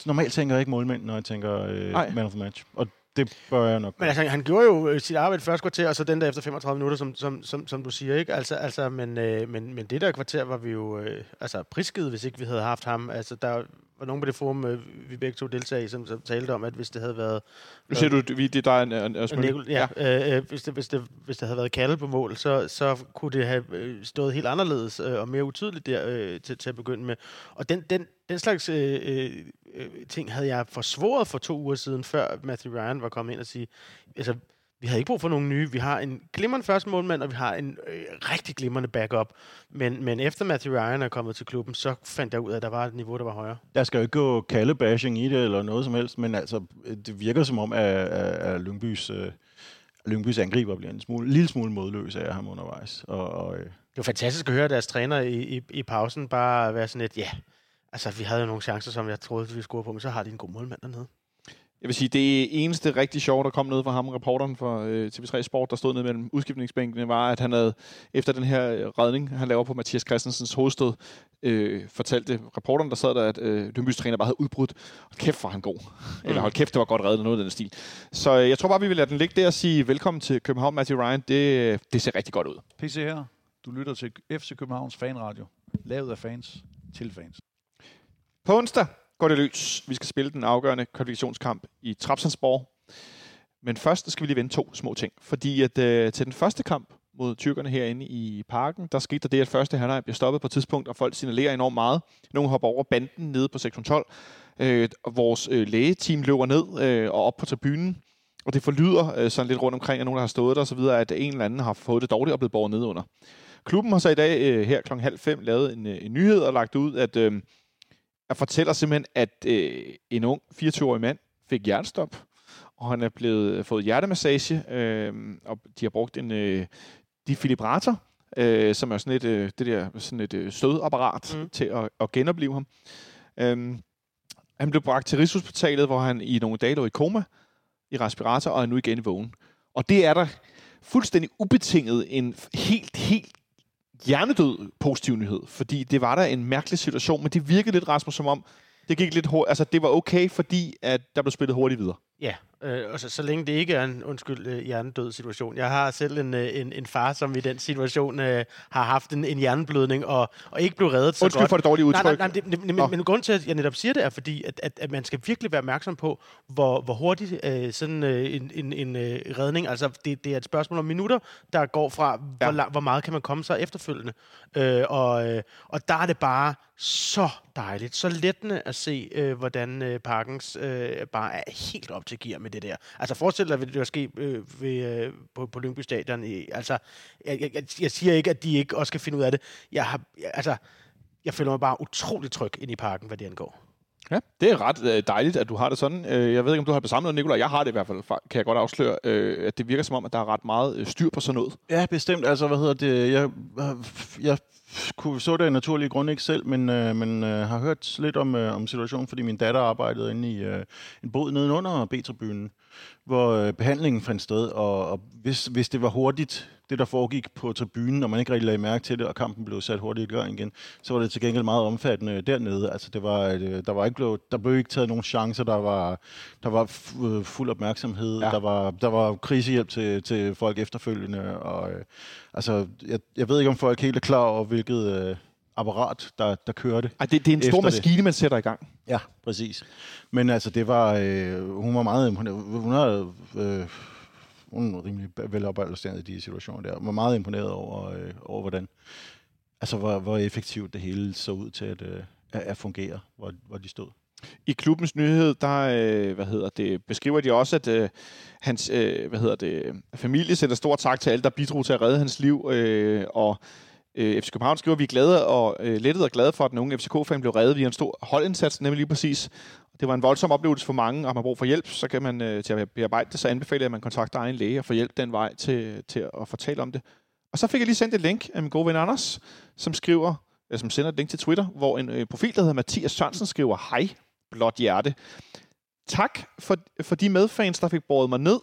normalt tænker jeg ikke målmænd, når jeg tænker øh, man of the match. Og det bør jeg nok. Men altså, han gjorde jo øh, sit arbejde første kvarter, og så den der efter 35 minutter, som, som, som, som du siger, ikke? Altså, altså men, øh, men, men det der kvarter var vi jo øh, altså, prisgivet, hvis ikke vi havde haft ham. Altså, der var nogen på det forum, øh, vi begge to deltagde i, som, som talte om, at hvis det havde været... Nu siger du, vi- det er dig og- og- og Smølle. Nikol, ja, ja. Øh, hvis, det, hvis, det, hvis det havde været Kalle på mål, så, så kunne det have øh, stået helt anderledes øh, og mere utydeligt der øh, til, til at begynde med. Og den, den, den slags øh, øh, ting havde jeg forsvoret for to uger siden, før Matthew Ryan var kommet ind og sige, altså, vi havde ikke brug for nogen nye. Vi har en glimrende første målmand, og vi har en øh, rigtig glimrende backup. Men, men efter Matthew Ryan er kommet til klubben, så fandt jeg ud af, at der var et niveau, der var højere. Der skal jo ikke gå kaldebashing i det eller noget som helst, men altså, det virker som om, at, at, Lyngbys, øh, Lyngbys angriber bliver en smule, lille smule modløs af ham undervejs. Og, og, øh, Det var fantastisk at høre deres træner i, i, i pausen bare være sådan lidt, ja, altså vi havde jo nogle chancer, som jeg troede, vi skulle på, men så har de en god målmand dernede. Jeg vil sige, det eneste rigtig sjove, der kom ned fra ham, reporteren for øh, TV3 Sport, der stod ned mellem udskiftningsbænkene, var, at han havde, efter den her øh, redning, han laver på Mathias Christensens hovedstød, øh, fortalte reporteren, der sad der, at øh, træner bare havde udbrudt. Hold kæft, var han god. Eller hold kæft, det var godt reddet, eller noget af den stil. Så øh, jeg tror bare, vi vil lade den ligge der og sige velkommen til København, Matthew Ryan. Det, det ser rigtig godt ud. PC her. Du lytter til FC Københavns Fanradio. Lavet af fans til fans. På onsdag går det løs. Vi skal spille den afgørende kvalifikationskamp i Trabzonsborg. Men først skal vi lige vende to små ting. Fordi at øh, til den første kamp mod tyrkerne herinde i parken, der skete der det, at første halvleg bliver stoppet på et tidspunkt, og folk signalerer enormt meget. Nogle hopper over banden nede på sektion 12. Øh, vores øh, lægeteam løber ned øh, og op på tribunen. Og det forlyder øh, sådan lidt rundt omkring, at nogen, der har stået der og så videre, at en eller anden har fået det dårligt og blevet båret ned under. Klubben har så i dag øh, her kl. halv fem lavet en, øh, en nyhed og lagt ud, at øh, jeg fortæller simpelthen, at øh, en ung 24-årig mand fik hjertestop, og han er blevet fået hjertemassage, øh, og de har brugt en øh, defibrillator, øh, som er sådan et, øh, det der, sådan et øh, stødapparat mm. til at, at genopleve ham. Øh, han blev bragt til Rigshospitalet, hvor han i nogle dage lå i koma i respirator, og er nu igen vågen. Og det er der fuldstændig ubetinget en helt, helt hjernedød positiv nyhed, fordi det var der en mærkelig situation, men det virkede lidt, Rasmus, som om det gik lidt hurtigt. Altså, det var okay, fordi at der blev spillet hurtigt videre. Ja, øh, og så, så længe det ikke er en, undskyld, øh, hjernedød situation. Jeg har selv en, øh, en, en far, som i den situation øh, har haft en, en hjerneblødning, og, og ikke blev reddet så Undskyld godt. for det dårlige udtryk. Nej, nej, nej, det, det, men, men grund til, at jeg netop siger det, er fordi, at, at, at man skal virkelig være opmærksom på, hvor, hvor hurtigt øh, sådan øh, en, en, en øh, redning, altså det, det er et spørgsmål om minutter, der går fra, Ja. hvor, hvor meget kan man komme sig efterfølgende. Øh, og, øh, og der er det bare så dejligt, så lettende at se, øh, hvordan øh, Parkens øh, bare er helt op til gear med det det der. Altså forestil dig, hvad det der ske øh, ved, øh, på, på Lyngby Stadion. I, altså, jeg, jeg, jeg siger ikke, at de ikke også skal finde ud af det. Jeg, har, jeg, altså, jeg føler mig bare utrolig tryg ind i parken, hvad det angår. Ja, det er ret øh, dejligt, at du har det sådan. Øh, Jeg ved ikke, om du har det samme Nicolaj. Jeg har det i hvert fald, fa- kan jeg godt afsløre, øh, at det virker som om, at der er ret meget styr på sådan noget. Ja, bestemt. Altså, hvad hedder det? Jeg, jeg kunne så det af naturlige grunde ikke selv, men, øh, men øh, har hørt lidt om, øh, om situationen, fordi min datter arbejdede inde i øh, en bod nedenunder B-tribunen, hvor øh, behandlingen fandt sted, og, og hvis, hvis det var hurtigt, det der foregik på tribunen, og man ikke rigtig lagde mærke til det, og kampen blev sat hurtigt i gang igen, så var det til gengæld meget omfattende dernede. Altså, det var, øh, der, var ikke blevet, der blev ikke taget nogen chancer, der var, der var øh, fuld opmærksomhed, ja. der, var, der var krisehjælp til, til folk efterfølgende, og øh, altså, jeg, jeg ved ikke, om folk helt er klar over, hvilket øh, apparat, der, der kørte. Ej, det, det er en stor Efter det. maskine, man sætter i gang. Ja, præcis. Men altså, det var, øh, hun var meget imponeret. Hun havde, øh, hun er rimelig velopbalanceret i de situationer der. Jeg var meget imponeret over, øh, over hvordan, altså hvor, hvor effektivt det hele så ud til at, øh, at, at fungere, hvor, hvor de stod. I klubbens nyhed, der øh, hvad hedder det, beskriver de også, at øh, hans øh, hvad hedder det, familie sender stor tak til alle, der bidrog til at redde hans liv. Øh, og øh, FC København skriver, at vi er glade og øh, lettet og glade for, at nogle FCK-fan blev reddet via en stor holdindsats, nemlig lige præcis. Det var en voldsom oplevelse for mange, og har man brug for hjælp, så kan man øh, til at bearbejde det, så anbefaler jeg, at man kontakter egen læge og får hjælp den vej til, til at fortælle om det. Og så fik jeg lige sendt et link af min gode ven Anders, som skriver, eller som sender et link til Twitter, hvor en øh, profil, der hedder Mathias Sørensen, skriver, hej, blot hjerte. Tak for, for de medfans, der fik båret mig ned,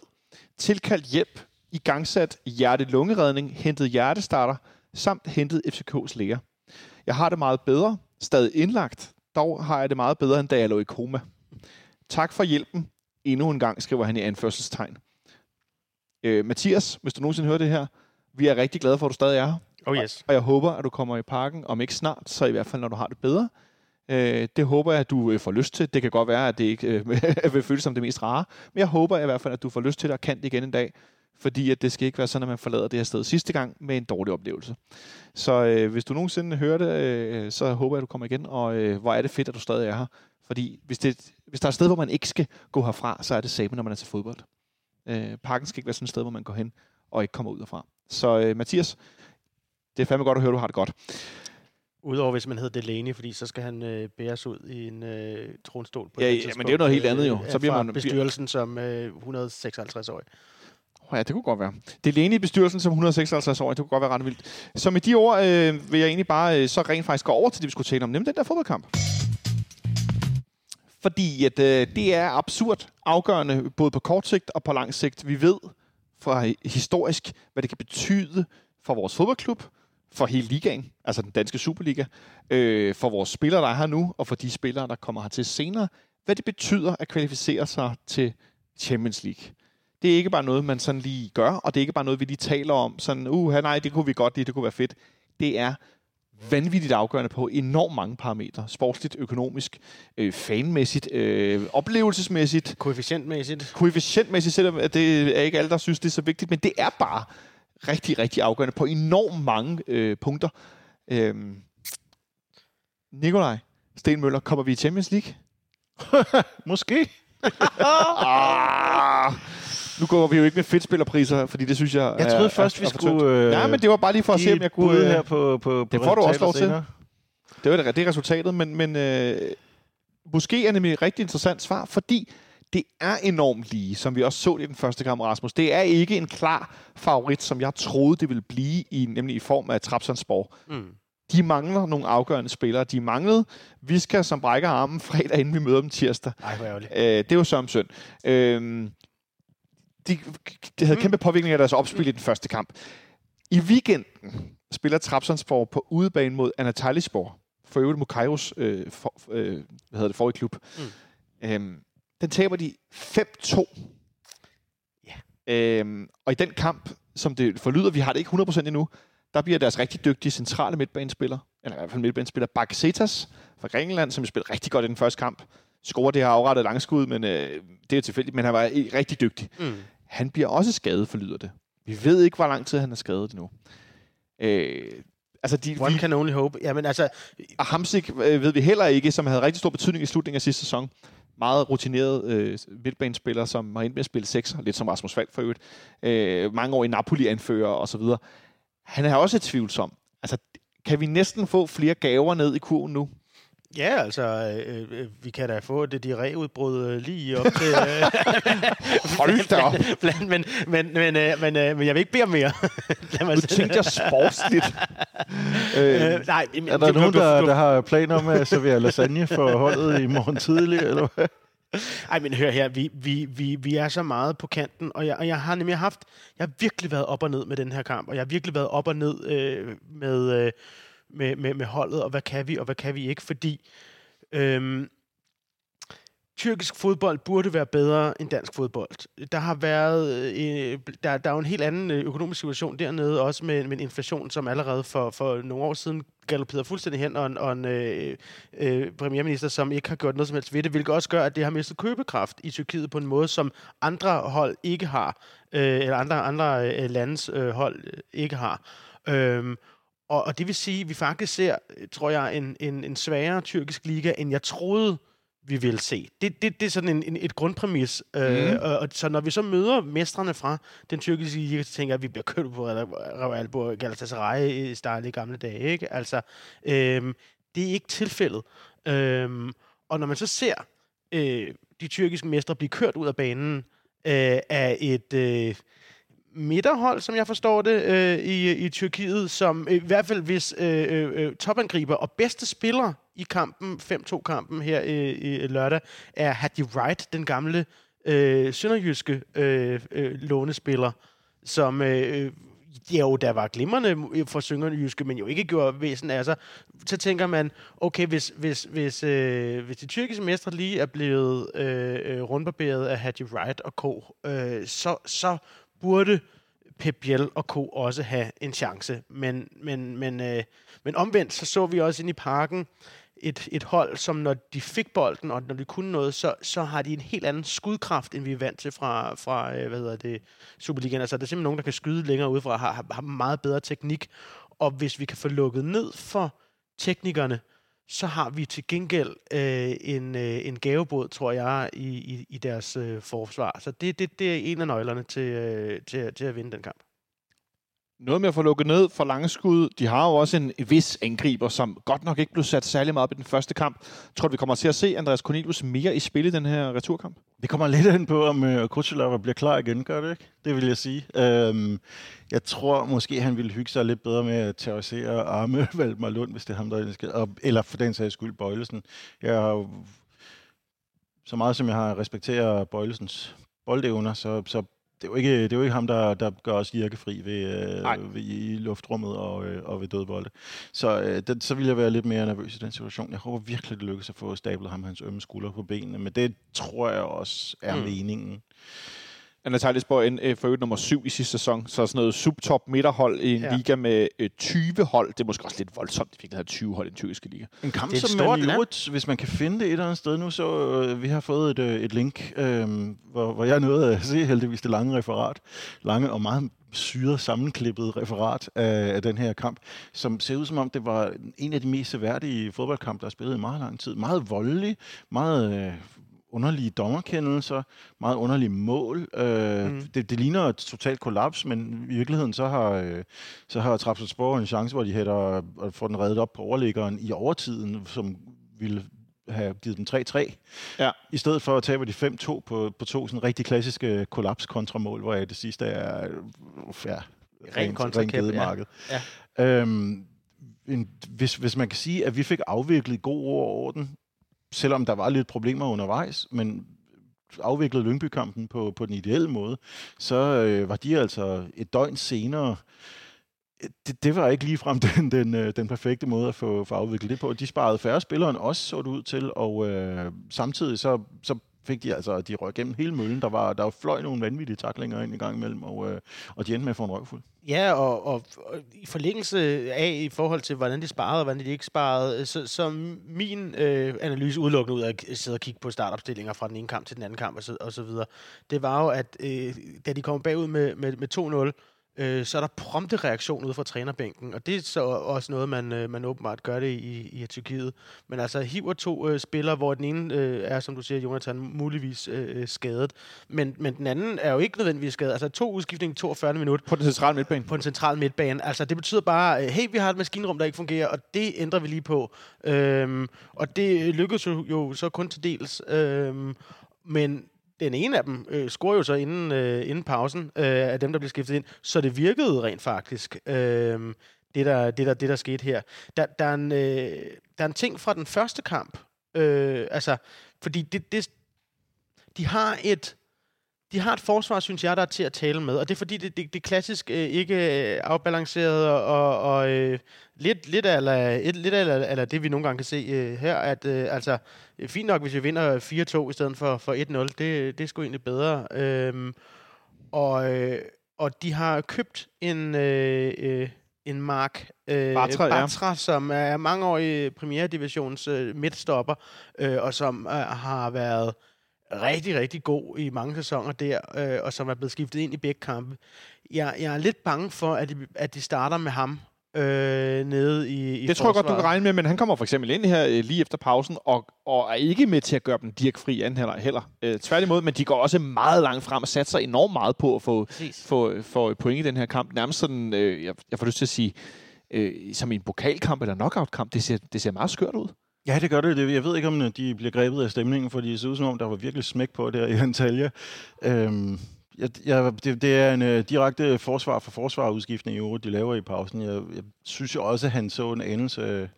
tilkaldt hjælp, igangsat hjerte-lungeredning, hentet hjertestarter, samt hentet FCK's læger. Jeg har det meget bedre, stadig indlagt, dog har jeg det meget bedre, end da jeg lå i koma. Tak for hjælpen. Endnu en gang, skriver han i anførselstegn. Øh, Mathias, hvis du nogensinde hører det her, vi er rigtig glade for, at du stadig er her. Oh yes. Og jeg håber, at du kommer i parken, om ikke snart, så i hvert fald, når du har det bedre. Øh, det håber jeg, at du øh, får lyst til. Det kan godt være, at det ikke øh, (laughs) vil føles som det mest rare, men jeg håber i hvert fald, at du får lyst til det og kan det igen en dag, fordi at det skal ikke være sådan, at man forlader det her sted sidste gang med en dårlig oplevelse. Så øh, hvis du nogensinde hører det, øh, så håber jeg, at du kommer igen, og øh, hvor er det fedt, at du stadig er her. Fordi hvis, det, hvis der er et sted, hvor man ikke skal gå herfra, så er det samme, når man er til fodbold. Øh, parken skal ikke være sådan et sted, hvor man går hen og ikke kommer ud derfra. Så øh, Mathias, det er fandme godt at høre, at du har det godt. Udover hvis man hedder Delaney, fordi så skal han øh, bæres ud i en øh, tronstol. På Ja, ja, men det er jo noget helt andet jo. Så bliver man- bestyrelsen som øh, 156-årig. Oh, ja, det kunne godt være. Det er alene i bestyrelsen som 156 år, det kunne godt være ret vildt. Så med de ord øh, vil jeg egentlig bare øh, så rent faktisk gå over til det, vi skulle tale om, nemlig den der fodboldkamp. Fordi at, øh, det er absurd afgørende, både på kort sigt og på lang sigt. Vi ved fra øh, historisk, hvad det kan betyde for vores fodboldklub, for hele ligaen, altså den danske Superliga, øh, for vores spillere, der er her nu, og for de spillere, der kommer hertil senere, hvad det betyder at kvalificere sig til Champions League. Det er ikke bare noget, man sådan lige gør, og det er ikke bare noget, vi lige taler om. Sådan, uh, nej, det kunne vi godt lide, det kunne være fedt. Det er vanvittigt afgørende på enormt mange parametre. Sportsligt, økonomisk, øh, fanmæssigt, øh, oplevelsesmæssigt, Koefficientmæssigt. koefficientmæssigt, selvom at det er ikke alle, der synes, det er så vigtigt, men det er bare rigtig, rigtig afgørende på enormt mange øh, punkter. Øhm, Nikolaj Stenmøller, kommer vi i Champions League? (laughs) Måske. (laughs) ah, nu går vi jo ikke med fedtspillerpriser, fordi det synes jeg Jeg troede er- først, vi er tyndt. skulle... Øh, Nej, men det var bare lige for at se, om jeg kunne... Øh, her på, på, på det får du også lov til. Det var det, det resultatet, men, men øh, måske er det et rigtig interessant svar, fordi det er enormt lige, som vi også så det i den første kamp, Rasmus. Det er ikke en klar favorit, som jeg troede, det ville blive, i, nemlig i form af Trabzonspor. Mm. De mangler nogle afgørende spillere. De manglede Viska, som brækker armen fredag, inden vi møder dem tirsdag. Ej, hvor. Øh, det er jo som synd. Øh, de, de havde kæmpe påvirkning af deres opspil i den første kamp. I weekenden spiller Trabzonspor på udebane mod Anatolispor. For øvrigt Mukairos øh, for, øh, hvad hedder det, forrige klub. Mm. Øhm, den taber de 5-2. Ja. Øhm, og i den kamp, som det forlyder, vi har det ikke 100% endnu, der bliver deres rigtig dygtige centrale midtbanespiller, eller i hvert fald midtbanespiller, Bakasetas fra Grækenland, som spillede rigtig godt i den første kamp. Scorer det her afrettet langskud, men øh, det er tilfældigt, men han var rigtig dygtig. Mm. Han bliver også skadet, forlyder det. Vi ved ikke, hvor lang tid han er skadet endnu. Øh, altså, de, One vi, can only hope. Jamen altså, og Hamsik øh, ved vi heller ikke, som havde rigtig stor betydning i slutningen af sidste sæson. Meget rutineret øh, midtbanespiller, som har endt med at spille sekser, lidt som Rasmus Falk for øvrigt. Øh, mange år i Napoli-anfører og så videre. Han er også tvivlsom. Altså, kan vi næsten få flere gaver ned i kurven nu? Ja, altså, øh, øh, vi kan da få det diarréudbrud øh, lige op til... Øh, (laughs) Hold da op. (laughs) blandt, men, men, men, øh, men, øh, men jeg vil ikke bede om mere. (laughs) Lad mig Nu tænkte jeg sportsligt. øh, Øh, nej, men, Er der det- nogen, du- der, du- der har planer om at servere lasagne for holdet i morgen tidlig, eller hvad? Ej, men hør her, vi, vi, vi, vi er så meget på kanten, og jeg, og jeg har nemlig haft, jeg har virkelig været op og ned med den her kamp, og jeg har virkelig været op og ned øh, med, øh, med, med, med holdet, og hvad kan vi, og hvad kan vi ikke, fordi øhm, tyrkisk fodbold burde være bedre end dansk fodbold. Der har været, øh, der, der er jo en helt anden øh, økonomisk situation dernede, også med, med en inflation, som allerede for, for nogle år siden galopperede fuldstændig hen, og en, og en øh, øh, premierminister, som ikke har gjort noget som helst ved det, hvilket også gør, at det har mistet købekraft i Tyrkiet på en måde, som andre hold ikke har, øh, eller andre, andre øh, landes øh, hold øh, ikke har. Øh, og, og det vil sige, at vi faktisk ser, tror jeg, en, en, en sværere tyrkisk liga, end jeg troede, vi ville se. Det, det, det er sådan en, en, et grundpræmis. Mm. Øh, og, og, så når vi så møder mestrene fra den tyrkiske liga, så tænker jeg, at vi bliver kørt på Real på Galatasaray i starten i gamle dage. Ikke? Altså, øhm, det er ikke tilfældet. Øhm, og når man så ser øh, de tyrkiske mestre blive kørt ud af banen øh, af et... Øh, midterhold, som jeg forstår det, øh, i, i Tyrkiet, som øh, i hvert fald hvis øh, øh, øh, topangriber og bedste spiller i kampen, 5-2-kampen her øh, i øh, lørdag, er Hadi Wright, den gamle øh, sønderjyske øh, øh, lånespiller, som øh, jo, der var glimrende for sønderjyske, men jo ikke gjorde væsen af sig. Så tænker man, okay, hvis, hvis, hvis, øh, hvis de tyrkiske mestre lige er blevet øh, rundbarberet af Hadi Wright og Co., øh, så, så burde Pep Biel og Co. også have en chance. Men, men, men, øh, men omvendt, så så vi også ind i parken et, et hold, som når de fik bolden, og når de kunne noget, så, så har de en helt anden skudkraft, end vi er vant til fra, fra øh, hvad hedder det, Superligaen. Altså, der er simpelthen nogen, der kan skyde længere udefra, har, har, har meget bedre teknik. Og hvis vi kan få lukket ned for teknikerne, så har vi til gengæld øh, en, øh, en gavebåd, tror jeg, i, i, i deres øh, forsvar. Så det, det, det er en af nøglerne til, øh, til, til at vinde den kamp. Noget med at få lukket ned for langskud. De har jo også en vis angriber, som godt nok ikke blev sat særlig meget op i den første kamp. Tror du, vi kommer til at se Andreas Cornelius mere i spil i den her returkamp? Det kommer lidt ind på, om uh, bliver klar igen, gør det ikke? Det vil jeg sige. Øhm, jeg tror måske, han ville hygge sig lidt bedre med at terrorisere Arme (laughs) Valdemar Lund, hvis det er ham, der skal, og, eller for den sags skyld Bøjlesen. Jeg har så meget som jeg har respekteret Bøjlesens boldevner, så, så det er jo ikke, det er jo ikke ham, der, der gør os virkefri ved, øh, ved, i luftrummet og, øh, og ved dødbolde. Så, øh, den, så vil jeg være lidt mere nervøs i den situation. Jeg håber virkelig, det lykkes at få stablet ham hans ømme skulder på benene, men det tror jeg også er mm. meningen. Anatoliusborg en for øvrigt nummer syv i sidste sæson, så sådan noget subtop midterhold i en ja. Liga med øh, 20 hold. Det er måske også lidt voldsomt, at vi ikke have 20 hold i den tyrkiske liga. En kamp, Det er som stort man øvrigt, hvis man kan finde det et eller andet sted nu, så øh, vi har fået et, øh, et link, øh, hvor, hvor jeg nåede at se heldigvis det lange referat, lange og meget syret sammenklippet referat af, af den her kamp, som ser ud som om, det var en af de mest seværdige fodboldkampe, der er spillet i meget lang tid. Meget voldelig, meget øh, underlige dommerkendelser, meget underlige mål. Øh, mm. det, det ligner et totalt kollaps, men i virkeligheden så har, øh, så har Trabzonspor en chance, hvor de hætter og får den reddet op på overliggeren i overtiden, som ville have givet den 3-3. Ja. I stedet for at tabe de 5-2 på, på to sådan rigtig klassiske kollaps-kontramål, hvor jeg det sidste er ja, Ren kontrakæp, ja. gedemarked. Øhm, en, hvis, hvis man kan sige, at vi fik afviklet god ord og orden, selvom der var lidt problemer undervejs, men afviklede Lyngby-kampen på, på den ideelle måde, så øh, var de altså et døgn senere det, det var ikke ligefrem (laughs) den, den, øh, den perfekte måde at få, få afviklet det på. De sparede færre spillere end os, så det ud til, og øh, samtidig så, så fik de altså, de røg gennem hele møllen. Der var, der var fløj nogle vanvittige taklinger ind i gang imellem, og, øh, og de endte med at få en røvfuld. Ja, og, og, og i forlængelse af, i forhold til, hvordan de sparede og hvordan de ikke sparede, øh, så, så min øh, analyse udelukkende ud af at sidde og kigge på startopstillinger fra den ene kamp til den anden kamp og så, og så videre, det var jo, at øh, da de kom bagud med, med, med 2-0, øh, så er der prompte reaktion ud fra trænerbænken, og det er så også noget, man, øh, man åbenbart gør det i, i Tyrkiet. Men altså hiver to øh, spillere, hvor den ene øh, er, som du siger, Jonathan, muligvis øh, skadet, men, men den anden er jo ikke nødvendigvis skadet. Altså to udskiftninger i 42 minutter På den centrale midtbane. på en central midtbane. Altså, det betyder bare, øh, hey, vi har et maskinrum, der ikke fungerer, og det ændrer vi lige på. Øhm, og det lykkedes jo, jo så kun til dels. Øhm, men den ene af dem øh, scorer jo så inden, øh, inden pausen øh, af dem, der blev skiftet ind, så det virkede rent faktisk, øh, det, der, det, der, det der skete her. Der, der, er en, øh, der er en ting fra den første kamp, øh, altså, fordi det, det, de har et de har et forsvar, synes jeg, der er til at tale med. Og det er fordi, det, det, det er klassisk øh, ikke øh, afbalanceret og, og, øh, lidt, lidt, af, et, lidt af, eller det, vi nogle gange kan se øh, her, at øh, altså, øh, fint nok, hvis vi vinder 4-2 i stedet for, for 1-0. Det, det er sgu egentlig bedre. Øhm, og, øh, og de har købt en... Øh, øh, en Mark øh, Bartra, ja. Bartra, som er mangeårig Premier Divisions øh, midtstopper, øh, og som øh, har været rigtig, rigtig god i mange sæsoner der, øh, og som er blevet skiftet ind i begge kampe. Jeg, jeg er lidt bange for, at de, at de starter med ham øh, nede i, i Det tror jeg godt, du kan regne med, men han kommer for eksempel ind her øh, lige efter pausen, og, og er ikke med til at gøre dem dirkfri anden heller. heller. Øh, tværtimod, men de går også meget langt frem og satser enormt meget på at få, Præcis. få, få point i den her kamp. Nærmest sådan, øh, jeg, jeg får lyst til at sige, øh, som i en pokalkamp eller knockout-kamp. Det ser, det ser meget skørt ud. Ja, det gør det. Jeg ved ikke, om øh, de bliver grebet af stemningen, fordi det ser ud som om, der var virkelig smæk på der i (laughs) Antalya. Øhm, jeg, jeg, det, det er en uh, direkte forsvar for forsvarudskiftning i øvrigt, de laver i pausen. Jeg, jeg synes jo også, at han så en anelse uh,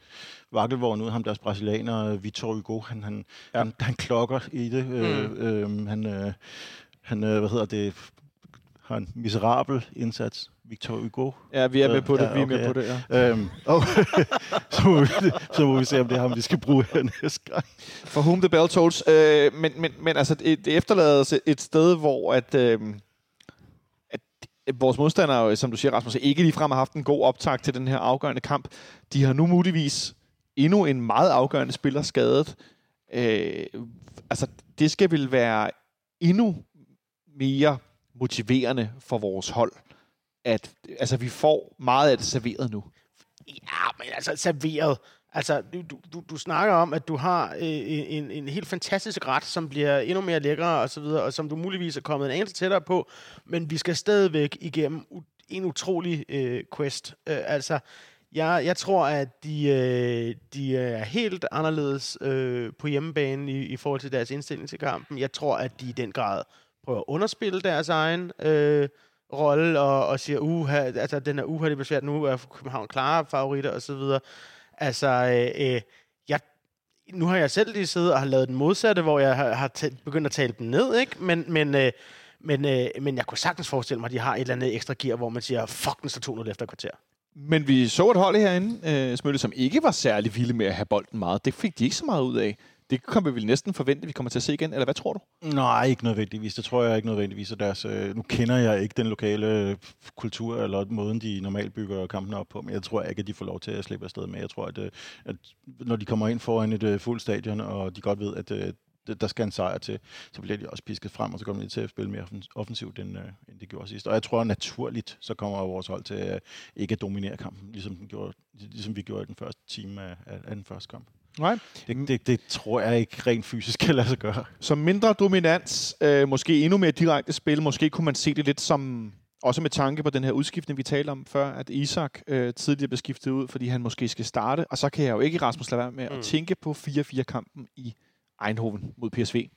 vakkelvogn ud, ham deres brasilianer, Vitor Hugo. Han, han, Ja. ja. han, han klokker i det. Mm. Øh, øh, han, øh, han øh, hvad hedder det, har en miserabel indsats. Victor Hugo. Ja, vi er med på det. Ja, vi er med okay, på det, ja. Øhm, (laughs) og så, må vi, så må vi se, om det er ham, vi skal bruge her næste gang. For whom the bell tolls. Øh, men, men, men altså, det, det efterlader et sted, hvor at, øh, at vores modstandere, som du siger, Rasmus, ikke ligefrem har haft en god optag til den her afgørende kamp. De har nu muligvis endnu en meget afgørende spiller skadet. Øh, altså, det skal vel være endnu mere motiverende for vores hold, at altså, vi får meget af det serveret nu. Ja, men altså serveret. Altså, du, du, du, snakker om, at du har øh, en, en helt fantastisk ret, som bliver endnu mere lækker og så videre, og som du muligvis er kommet en anelse tættere på, men vi skal stadigvæk igennem en utrolig øh, quest. Øh, altså, jeg, jeg tror, at de, øh, de er helt anderledes øh, på hjemmebane i, i forhold til deres indstilling til kampen. Jeg tror, at de i den grad prøver at underspille deres egen øh, rolle og, og siger, uha, altså den er uha, det bliver svært nu, er København klare favoritter og så videre. Altså, øh, øh, jeg, nu har jeg selv lige siddet og har lavet den modsatte, hvor jeg har, har tæ- begyndt at tale dem ned, ikke? Men, men, øh, men, øh, men jeg kunne sagtens forestille mig, at de har et eller andet ekstra gear, hvor man siger, fuck, den står 2-0 efter kvarter. Men vi så et hold herinde, øh, Smølle, som ikke var særlig vilde med at have bolden meget. Det fik de ikke så meget ud af. Det kan vi vel næsten forvente, at vi kommer til at se igen. Eller hvad tror du? Nej, ikke nødvendigvis. Det tror jeg ikke nødvendigvis. At deres, øh, nu kender jeg ikke den lokale øh, kultur, eller måden, de normalt bygger kampene op på, men jeg tror ikke, at de får lov til at slippe afsted med. Jeg tror, at, øh, at når de kommer ind foran et øh, fuldt stadion, og de godt ved, at øh, der skal en sejr til, så bliver de også pisket frem, og så kommer de til at spille mere offensivt, end, øh, end det gjorde sidst. Og jeg tror naturligt, så kommer vores hold til øh, ikke at dominere kampen, ligesom, den gjorde, ligesom vi gjorde i den første time af, af den første kamp. Nej. Det, det, det tror jeg ikke rent fysisk kan lade sig gøre. Som mindre dominans, øh, måske endnu mere direkte spil. Måske kunne man se det lidt som, også med tanke på den her udskiftning, vi talte om før, at Isak øh, tidligere blev skiftet ud, fordi han måske skal starte. Og så kan jeg jo ikke, Rasmus, lade være med mm. Mm. at tænke på 4-4-kampen i Eindhoven mod PSV.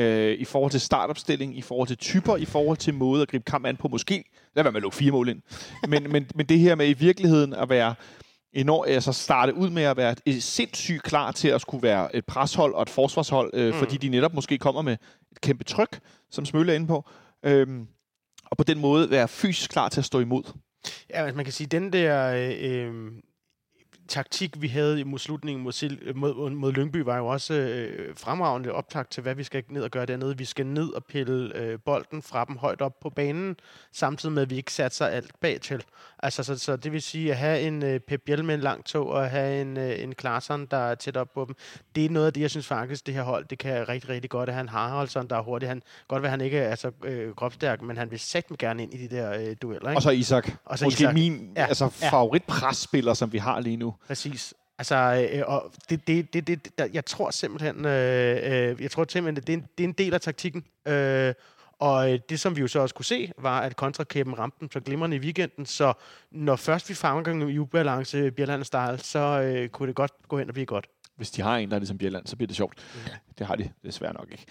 Øh, I forhold til startopstilling, i forhold til typer, i forhold til måde at gribe kamp an på. Måske lad være med at lukke fire mål ind. Men, men, men det her med i virkeligheden at være enormt, altså starte ud med at være sindssygt klar til at skulle være et preshold og et forsvarshold, øh, mm. fordi de netop måske kommer med et kæmpe tryk, som Smølle er inde på. Øhm, og på den måde være fysisk klar til at stå imod. Ja, altså man kan sige, den der... Øh, øh, taktik, vi havde mod slutningen mod, Sil- øh, mod, mod Lyngby, var jo også øh, fremragende optag til, hvad vi skal ned og gøre dernede. Vi skal ned og pille øh, bolden fra dem højt op på banen, samtidig med, at vi ikke satser alt bag til. Altså, så, så det vil sige, at have en øh, Pep Biel med en lang tog, og have en, øh, en Klaarsson, der er tæt op på dem, det er noget af det, jeg synes faktisk, det her hold, det kan rigtig, rigtig godt. At han har Haraldsson, der er hurtig. Han, godt være, han ikke er så øh, kropstærk, men han vil sætte gerne ind i de der øh, dueller. Ikke? Og så Isak. Og så Måske Isak. min Ja, altså, favoritpresspiller, som vi har lige nu. Præcis. Altså, øh, og det, det, det, det, der, jeg tror simpelthen, øh, øh, jeg tror simpelthen, det er, en, det er en del af taktikken. Øh, og øh, det, som vi jo så også kunne se, var, at kontrakæben ramte den så glimrende i weekenden, så når først vi fanger gang i ubalance Bjelland style, så øh, kunne det godt gå hen og blive godt. Hvis de har en, der er ligesom Bjelland, så bliver det sjovt. Det har de desværre nok ikke.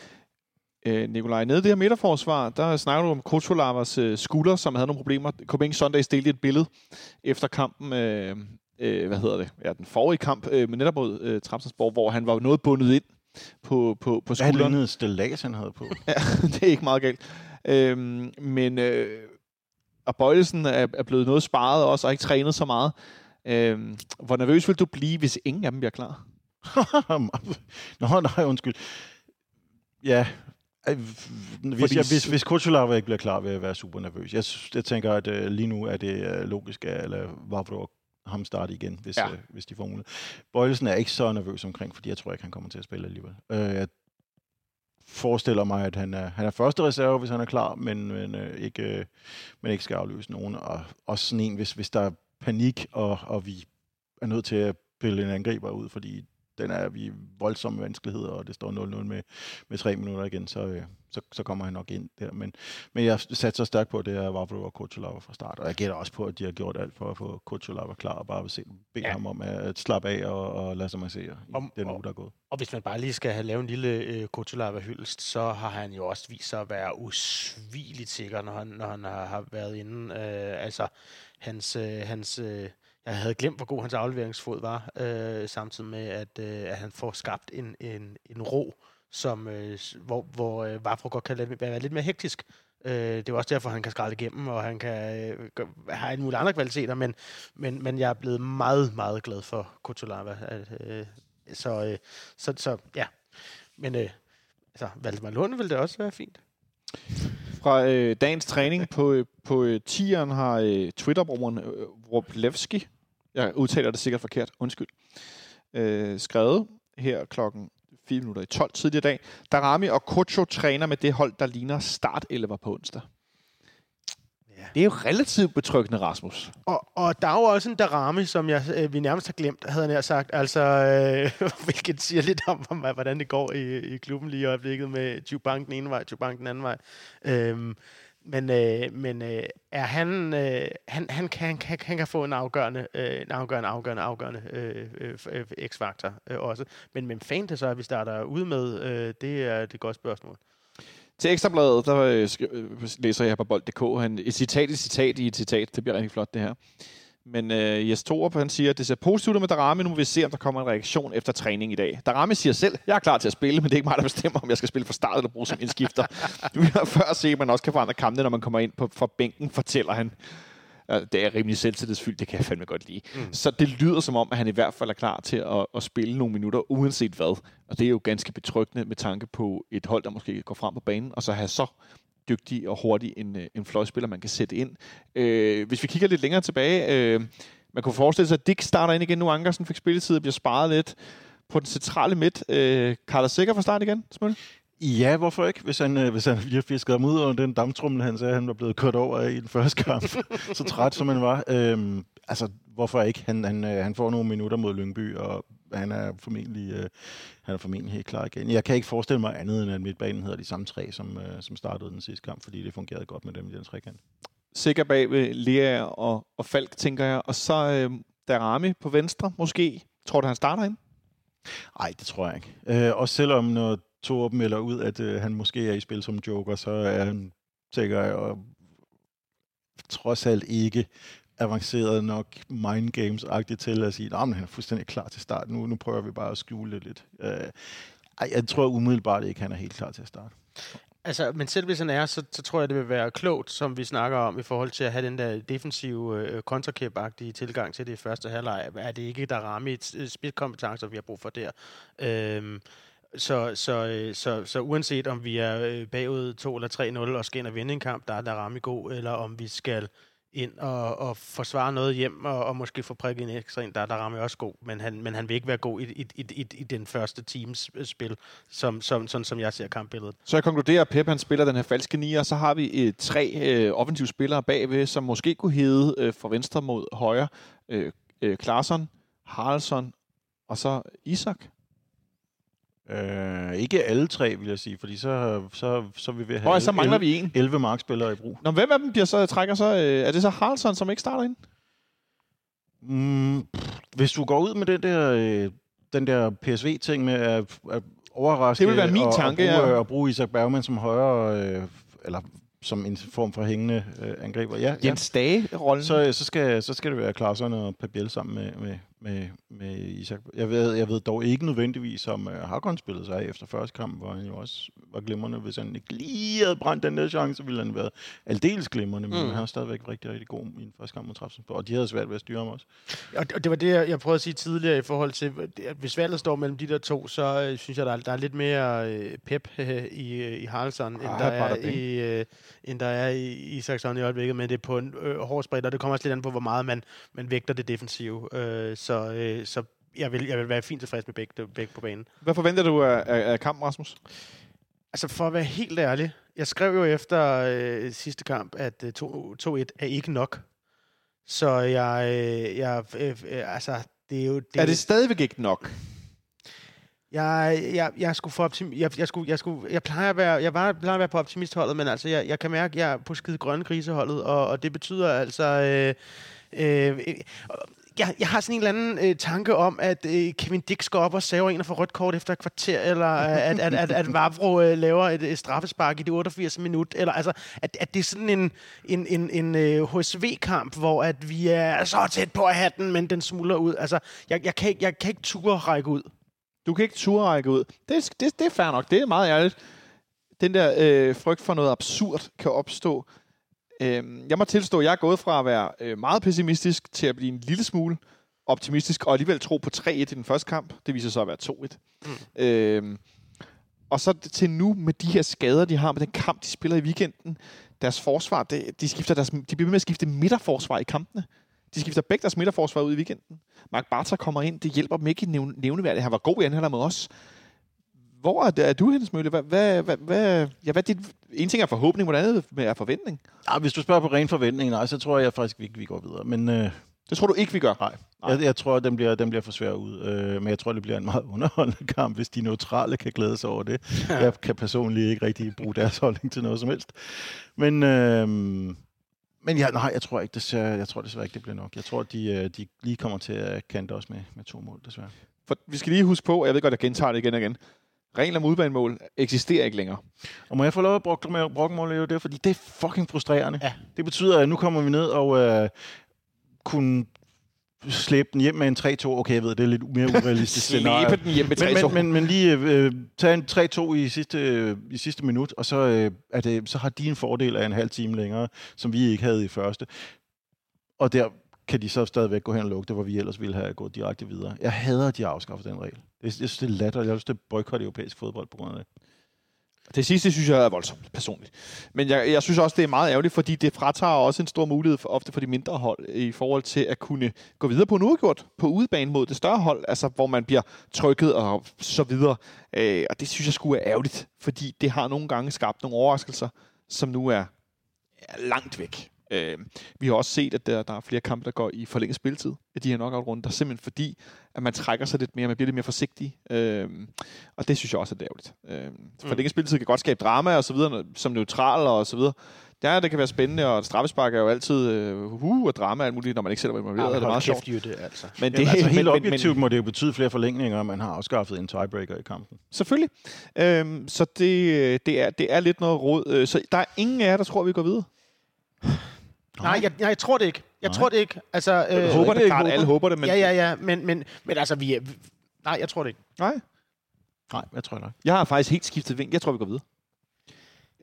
Øh, Nikolaj, nede i det her midterforsvar, der snakker du om Kotolavas øh, skulder, som havde nogle problemer. Copenhagen Sundays delte et billede efter kampen, øh, øh, hvad hedder det, ja, den forrige kamp øh, med netop mod øh, Trapsensborg, hvor han var noget bundet ind på, på, på Hvad er skulderen. andet stillads, han havde på? (laughs) Ja, det er ikke meget galt. Øhm, men øh, og Bøjlesen er, er blevet noget sparet også, og ikke trænet så meget. Øhm, hvor nervøs vil du blive, hvis ingen af dem bliver klar? (laughs) Nå, nej, undskyld. Ja, hvis, Fordi- jeg, hvis, hvis Kuchulava ikke bliver klar, vil jeg være super nervøs. Jeg, jeg tænker, at øh, lige nu er det øh, logisk, at eller Vavro ham starte igen, hvis, Ja. øh, hvis de får mulighed. Bøjelsen er ikke så nervøs omkring, fordi jeg tror ikke, han kommer til at spille alligevel. Øh, jeg forestiller mig, at han er, han er første reserve, hvis han er klar, men, men, øh, ikke, øh, men ikke skal afløse nogen. Og også sådan en, hvis, hvis der er panik, og, og vi er nødt til at pille en angriber ud, fordi den er vi voldsomme vanskeligheder, og det står 0-0 med, med tre minutter igen, så, øh, så, så kommer han nok ind der. Men, men jeg satser stærkt på, at det er Vavro og Kuchulava fra start, og jeg gætter også på, at de har gjort alt for at få Kuchulava klar, og bare se, bede Ja. ham om at slappe af og, og lade sig massere i Om- den og- uge, der er gået. Og hvis man bare lige skal have lavet en lille øh, Kotulava-hyldest, så har han jo også vist sig at være usvigeligt sikker, når han, når han har, har været inde. Øh, altså, hans, øh, hans, øh, jeg havde glemt, hvor god hans afleveringsfod var, øh, samtidig med, at, øh, at han får skabt en, en, en ro, som, øh, hvor, hvor øh, Vafro godt kan lade- være lidt mere hektisk. Øh, det er også derfor, han kan skralde igennem, og han kan øh, gøre- have en mulig andre kvaliteter, men, men, men jeg er blevet meget, meget glad for Kutulava. At, øh, så, øh, så, så ja. Men øh, altså, Valdemar Lund ville det også være fint. Fra øh, dagens træning på, øh, på øh, tieren har øh, Twitter-brugeren øh, Roblevski, jeg udtaler det sikkert forkert, undskyld, øh, skrevet her klokken 4 minutter i 12 tidligere i dag. Darami og Kocho træner med det hold, der ligner start 11 på onsdag. Ja. Det er jo relativt betryggende, Rasmus. Og, og der er jo også en Darami, som jeg, øh, vi nærmest har glemt, havde jeg nær sagt. Altså, øh, (laughs) hvilket siger lidt om, om, hvordan det går i, i klubben lige i øjeblikket med Chubank den ene vej, Chubank den anden vej. Øhm, men øh, men øh, er han, øh, han, han, kan, han, kan, han kan få en afgørende, øh, en afgørende, afgørende, afgørende øh, øh, øh, x-faktor øh, også. Men men fan det så, at vi starter ude med, øh, det er det er et godt spørgsmål. Til Ekstrabladet, der øh, øh, læser jeg på bold.dk, han, et citat i et citat i et citat. Det bliver rigtig flot, det her. Men øh, Jes Torup, han siger, at det ser positivt ud med Darami. Nu må vi se, om der kommer en reaktion efter træning i dag. Darami siger selv, jeg er klar til at spille, men det er ikke mig, der bestemmer, om jeg skal spille fra start eller bruge som indskifter. (laughs) Vi har før set, at man også kan forandre kampene, når man kommer ind på, fra bænken, fortæller han. Det er rimelig selvtillidsfyldt, det kan jeg fandme godt lide. Mm. Så det lyder som om, at han i hvert fald er klar til at, at spille nogle minutter, uanset hvad. Og det er jo ganske betryggende med tanke på et hold, der måske går frem på banen, og så have så dygtig og hurtig en, øh, en fløjspiller, man kan sætte ind. Øh, hvis vi kigger lidt længere tilbage, øh, man kunne forestille sig, at Dick starter ind igen nu. Ankersen fik spilletid og bliver sparet lidt på den centrale midt. Øh, Carlos Sikker fra start igen, Smølle? Ja, hvorfor ikke? Hvis han, øh, hvis han lige har fisket ham ud under den dammtrummel, han sagde, han var blevet kørt over i den første kamp. (laughs) så træt som han var. Øhm, altså, hvorfor ikke? Han, han, øh, han får nogle minutter mod Lyngby, og han er formentlig, øh, han er formentlig helt klar igen. Jeg kan ikke forestille mig andet, end at midtbanen hedder de samme tre, som, øh, som startede den sidste kamp, fordi det fungerede godt med dem i den trekant. Sikker bag ved Lea og, og Falk, tænker jeg. Og så øh, Darami på venstre, måske. Tror du, han starter ind? Nej, det tror jeg ikke. Øh, også selvom når Torben melder ud, at øh, han måske er i spil som joker, så er han, sikkert jeg, og trods alt ikke avanceret nok mind games-agtigt til at sige, at han er fuldstændig klar til start. Nu, nu prøver vi bare at skjule det lidt. Øh, ej, jeg tror umiddelbart ikke, han er helt klar til at starte. Altså, men selv hvis han er, så, så tror jeg, det vil være klogt, som vi snakker om, i forhold til at have den der defensive øh, kontrakæb tilgang til det i første halvleg. Er det ikke der ramme øh, spidskompetencer, vi har brug for der? Øhm, så, så, øh, så, så uanset om vi er øh, bagud 2 eller 3-0 og skal ind og vinde en kamp, der er der ramme god, eller om vi skal ind og, og forsvare noget hjem, og, og måske få prikket en ekstra ind, der, der rammer også god, men han, men han vil ikke være god i, i, i, i, i den første teams øh, spil, som, som, sådan som jeg ser kampbilledet. Så jeg konkluderer, at Pep han spiller den her falske nier, så har vi øh, tre øh, offensive spillere bagved, som måske kunne hedde øh, fra venstre mod højre. Øh, øh, Klarsson, Haraldsson og så Isak. Øh, ikke alle tre, vil jeg sige, fordi så, så, så vil vi have Og så mangler vi en. 11 markspillere i brug. Nå, hvem af dem bliver så, trækker så? Øh, er det så Haraldsson, som ikke starter ind? Mm, pff, hvis du går ud med den der, øh, den der PSV-ting med at, at overraske Det vil være min og, tanke, og, bruge, ja. og bruge Isak Bergman som højre, øh, eller som en form for hængende øh, angriber. Ja, ja. Jens Dage-rollen? Så, øh, så, skal, så skal det være Klarsson og Pabiel sammen med, med, med, med Isak. Jeg ved, jeg ved dog ikke nødvendigvis, om øh, uh, Hakon spillede sig af efter første kamp, hvor han jo også var glimrende. Hvis han ikke lige havde brændt den der chance, ville han være aldeles glimrende, men Mm. han er stadigvæk rigtig, rigtig god i den første kamp mod Trabzonspor, og de havde svært ved at styre ham også. Og det, og det var det, jeg, prøvede at sige tidligere i forhold til, at hvis valget står mellem de der to, så øh, synes jeg, der er, der er lidt mere øh, pep (laughs) øh, i, i Haraldsson, end, der er i, øh, end der er i Isaksson i øjeblikket, men det er på en øh, hård spredt, og det kommer også lidt an på, hvor meget man, man vægter det defensive. Øh, så øh, så jeg, vil, jeg vil være fint tilfreds med begge, begge på banen. Hvad forventer du af, af, af kampen, Rasmus? Altså for at være helt ærlig, jeg skrev jo efter øh, sidste kamp, at øh, 2 2-1 er ikke nok. Så jeg, øh, jeg øh, øh, altså, det er jo... Det Er det stadigvæk ikke nok? Jeg, jeg, jeg skulle for optim, jeg, jeg, skulle, jeg, skulle, jeg plejer at være, jeg var, plejer at være på optimistholdet, men altså, jeg, jeg kan mærke, at jeg er på skide grønne kriseholdet, og, og det betyder altså, øh, øh, øh, jeg, jeg har sådan en eller anden øh, tanke om, at øh, Kevin Dix går op og saver en og får rødt kort efter et kvarter, eller øh, at, at, at, at Vavro øh, laver et, et straffespark i det 88 minut, eller altså, at, at det er sådan en, en, en, en øh, HSV-kamp, hvor at vi er så tæt på at have den, men den smuldrer ud. Altså, jeg, jeg, kan jeg kan ikke ture række ud. Du kan ikke ture række ud. Det, det, det er fair nok. Det er meget ærligt. Den der øh, frygt for noget absurd kan opstå. Øh, jeg må tilstå, at jeg er gået fra at være øh, meget pessimistisk til at blive en lille smule optimistisk, og alligevel tro på 3-1 i den første kamp. Det viser sig at være 2-1. Mm. Øh, og så til nu med de her skader, de har med den kamp, de spiller i weekenden. Deres forsvar, det, de, skifter deres, de bliver ved med at skifte midterforsvar i kampene. De skifter begge deres midterforsvar ud i weekenden. Mark Bartra kommer ind, det hjælper dem ikke nævn, nævneværdigt. Han var god i anden halvleg med os. Hvor er, er du hendes Mølle? Hvad, hvad, hvad, hvad, ja, hvad er dit, en ting er forhåbning, hvordan andet er forventning? Ja, hvis du spørger på ren forventning, nej, så tror jeg faktisk ikke, vi går videre. Men øh, Det tror du ikke, vi gør? nej, jeg, jeg tror, den bliver, den bliver for svær ud. Øh, men jeg tror, det bliver en meget (laughs) underholdende kamp, hvis de neutrale kan glæde sig over det. Jeg kan personligt ikke rigtig bruge deres holdning til noget som helst. Men, øh, men ja, nej, jeg tror ikke, det ser, jeg tror desværre ikke, det bliver nok. Jeg tror, de, øh, de lige kommer til at kante os med, med to mål, desværre. For vi skal lige huske på, og jeg ved godt, jeg gentager det igen og igen. Reglen om udbanemål eksisterer ikke længere. Og må jeg få lov at brokke med brokkemål, jo det, fordi det er fucking frustrerende. Ja. Det betyder, at nu kommer vi ned og øh, kunne slæbe den hjem med en 3-2. Okay, jeg ved, det er lidt mere urealistisk. (laughs) Slæbe den hjem med 3 Men, men, men, men lige øh, tage en 3-2 i sidste, øh, i sidste minut, og så, øh, er det, så har de en fordel af en halv time længere, som vi ikke havde i første. Og der kan de så stadigvæk gå hen og lukke det, hvor vi ellers ville have gået direkte videre. Jeg hader, at de har afskaffet den regel. Det, jeg synes, det er latterligt. Jeg synes, det boykotter boykotte europæisk fodbold på grund af det. Det sidste synes jeg er voldsomt, personligt. Men jeg, jeg synes også, det er meget ærgerligt, fordi det fratager også en stor mulighed for, ofte for de mindre hold i forhold til at kunne gå videre på en uafgjort på udebane mod det større hold, altså hvor man bliver trykket og så videre. Øh, og det synes jeg skulle er ærgerligt, fordi det har nogle gange skabt nogle overraskelser, som nu er, er langt væk. Øh, vi har også set, at der, der er flere kampe, der går i forlænget spilletid af de her knockout-runder, simpelthen fordi, at man trækker sig lidt mere, man bliver lidt mere forsigtig. Øh, og det synes jeg også er ærgerligt. Øh, forlænget spilletid kan godt skabe drama og så videre, som neutral og så videre. Ja, det kan være spændende, og straffespark er jo altid øh, uh, og drama og alt muligt, når man ikke selv er involveret. Ja, det er meget sjovt. Jytte, altså. Men Det, Jamen, altså, helt men- objektivt må det jo betyde flere forlængninger, og man har afskaffet en tiebreaker i kampen. Selvfølgelig. Øhm, så det, det, er, det er lidt noget råd. Øh, Så der er ingen af jer, der tror, vi går videre. Nej, jeg, jeg tror det ikke. Jeg Nej. tror det ikke. Altså, Jeg øh, håber det, ikke klart, alle håber det, men Ja, ja, ja. Men, men, men altså, vi er... Nej, jeg tror det ikke. nej. Nej, jeg tror nok. Jeg har faktisk helt skiftet vinkel. Jeg tror, vi går videre.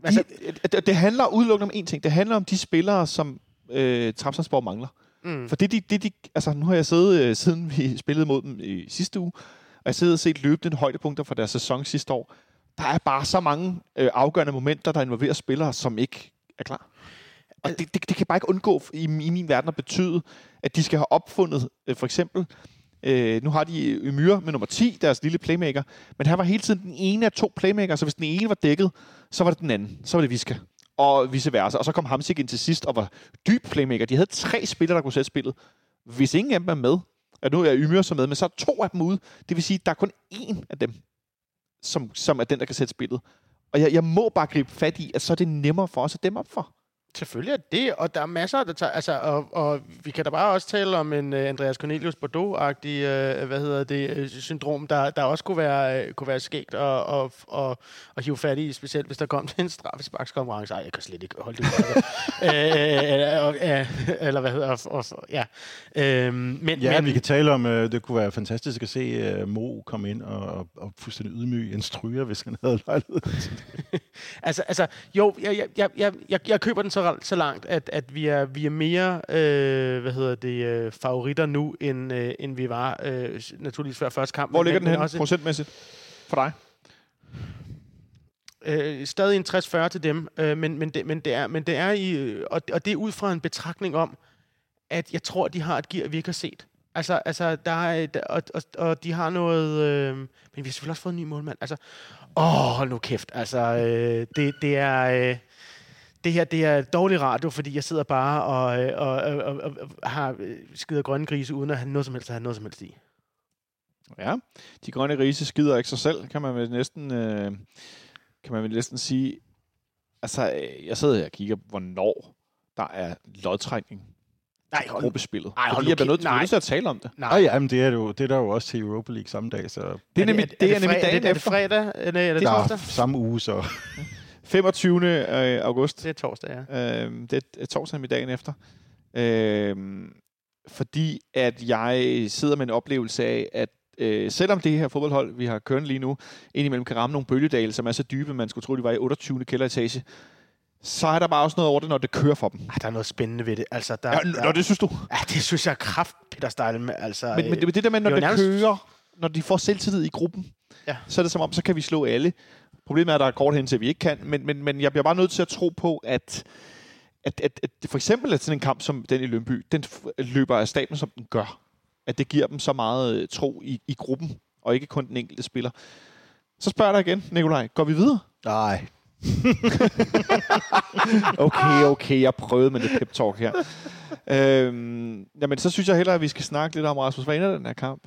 Altså, de, det, det handler udelukkende om én ting. Det handler om de spillere, som øh, Trapsonsborg mangler. mm. For det, de, det de, altså, nu har jeg siddet, øh, siden vi (laughs) spillede mod dem i sidste uge, og jeg sidder og set løbende højdepunkter fra deres sæson sidste år. Der er bare så mange øh, afgørende momenter, der involverer spillere, som ikke er klar. Og det, det, det kan bare ikke undgå i, i min verden at betyde, at de skal have opfundet, øh, for eksempel, øh, nu har de øh, Ymyr med nummer 10, deres lille playmaker, men han var hele tiden den ene af to playmaker, så hvis den ene var dækket, så var det den anden. Så var det Viska. Og vice versa. Og så kom Hamsik ind til sidst og var dyb playmaker. De havde tre spillere, der kunne sætte spillet. Hvis ingen af dem er med, og nu er Ymyr så med, men så er to af dem ude. Det vil sige, at der er kun én af dem, som, som er den, der kan sætte spillet. Og jeg, jeg må bare gribe fat i, at så er det nemmere for os at dem op for. Selvfølgelig er det, og der er masser, der tager... Altså, og, og vi kan da bare også tale om en uh, Andreas Cornelius Bordeaux-agtig, uh, hvad hedder det, uh, syndrom, der, der også kunne være, uh, kunne være skægt og, og, og, og hive fat i, specielt hvis der kom til en straffesparkskonkurrence. Ej, jeg kan slet ikke holde det ud. uh, uh, eller hvad hedder og, og, ja. Uh, men, Ja, men, vi kan tale om, øh, det kunne være fantastisk at se øh, Mo komme ind og, og, og fuldstændig ydmyge en stryger, hvis han havde lejlighed. (laughs) Altså, altså jo, jeg, jeg, jeg, jeg, jeg, jeg køber den så, så langt, at, at vi, er, vi er mere, øh, hvad hedder det, øh, favoritter nu, end, øh, end vi var øh, naturligvis før første kamp. Hvor ligger men den hen også- procentmæssigt for dig? øh, stadig en 60-40 til dem, øh, men, men, det, men, det er, men det er i, øh, og, og det er ud fra en betragtning om, at jeg tror, de har et gear, vi ikke har set. Altså, altså der er, et- og, og, og de har noget, øh, men vi har selvfølgelig også fået en ny målmand. Altså, åh, hold nu kæft. Altså, øh, det, det er... Øh, det her det er dårlig radio, fordi jeg sidder bare og, øh, og, og, og, og, har øh, skider grønne grise, uden at have noget som helst at have noget som helst i. Ja, de grønne grise skider ikke sig selv, kan man vel næsten, øh, kan man vel næsten sige. Altså, øh, jeg sidder her og kigger, hvornår der er lodtrækning Nej, hold, gruppespillet. Ej, hold Fordi nu jeg bliver nødt til, nødt til at tale om det. nej. Og ja, men det er, jo, det er der jo også til Europa League samme dag, så Det er nemlig, det, er nemlig fre- dagen er det, efter. Er det fredag? Eller er det der torsdag? er samme uge, så (laughs) 25. øh, august. Det er torsdag, ja. Øh, det er torsdag med dagen efter. Øh, fordi at jeg sidder med en oplevelse af, at øh, selvom det her fodboldhold, vi har kørende lige nu, indimellem kan ramme nogle bølgedale, som er så dybe, man skulle tro, de var i 28. kælderetage, så er der bare også noget over det, når det kører for dem. Ej, der er noget spændende ved det. Altså, der, Ja, der, når det synes du. ja, det synes jeg er kraft, Peter Steil. Altså, Men, men det er det der med, når det det, det nærmest- kører, når de får selvtillid i gruppen, Ja. så er det som om, så kan vi slå alle. Problemet er, at der er kort hen til, at vi ikke kan, men, men, men jeg bliver bare nødt til at tro på, at, at, at, at for eksempel at sådan en kamp som den i Lønby, den løber af staben, som den gør. At det giver dem så meget øh, tro i, i gruppen, og ikke kun den enkelte spiller. Så spørger jeg dig igen, Nikolaj, går vi videre? nej. (laughs) Okay, okay, jeg prøvede med lidt pep-talk her. øhm, jamen, så synes jeg hellere, at vi skal snakke lidt om Rasmus Vaner, den her kamp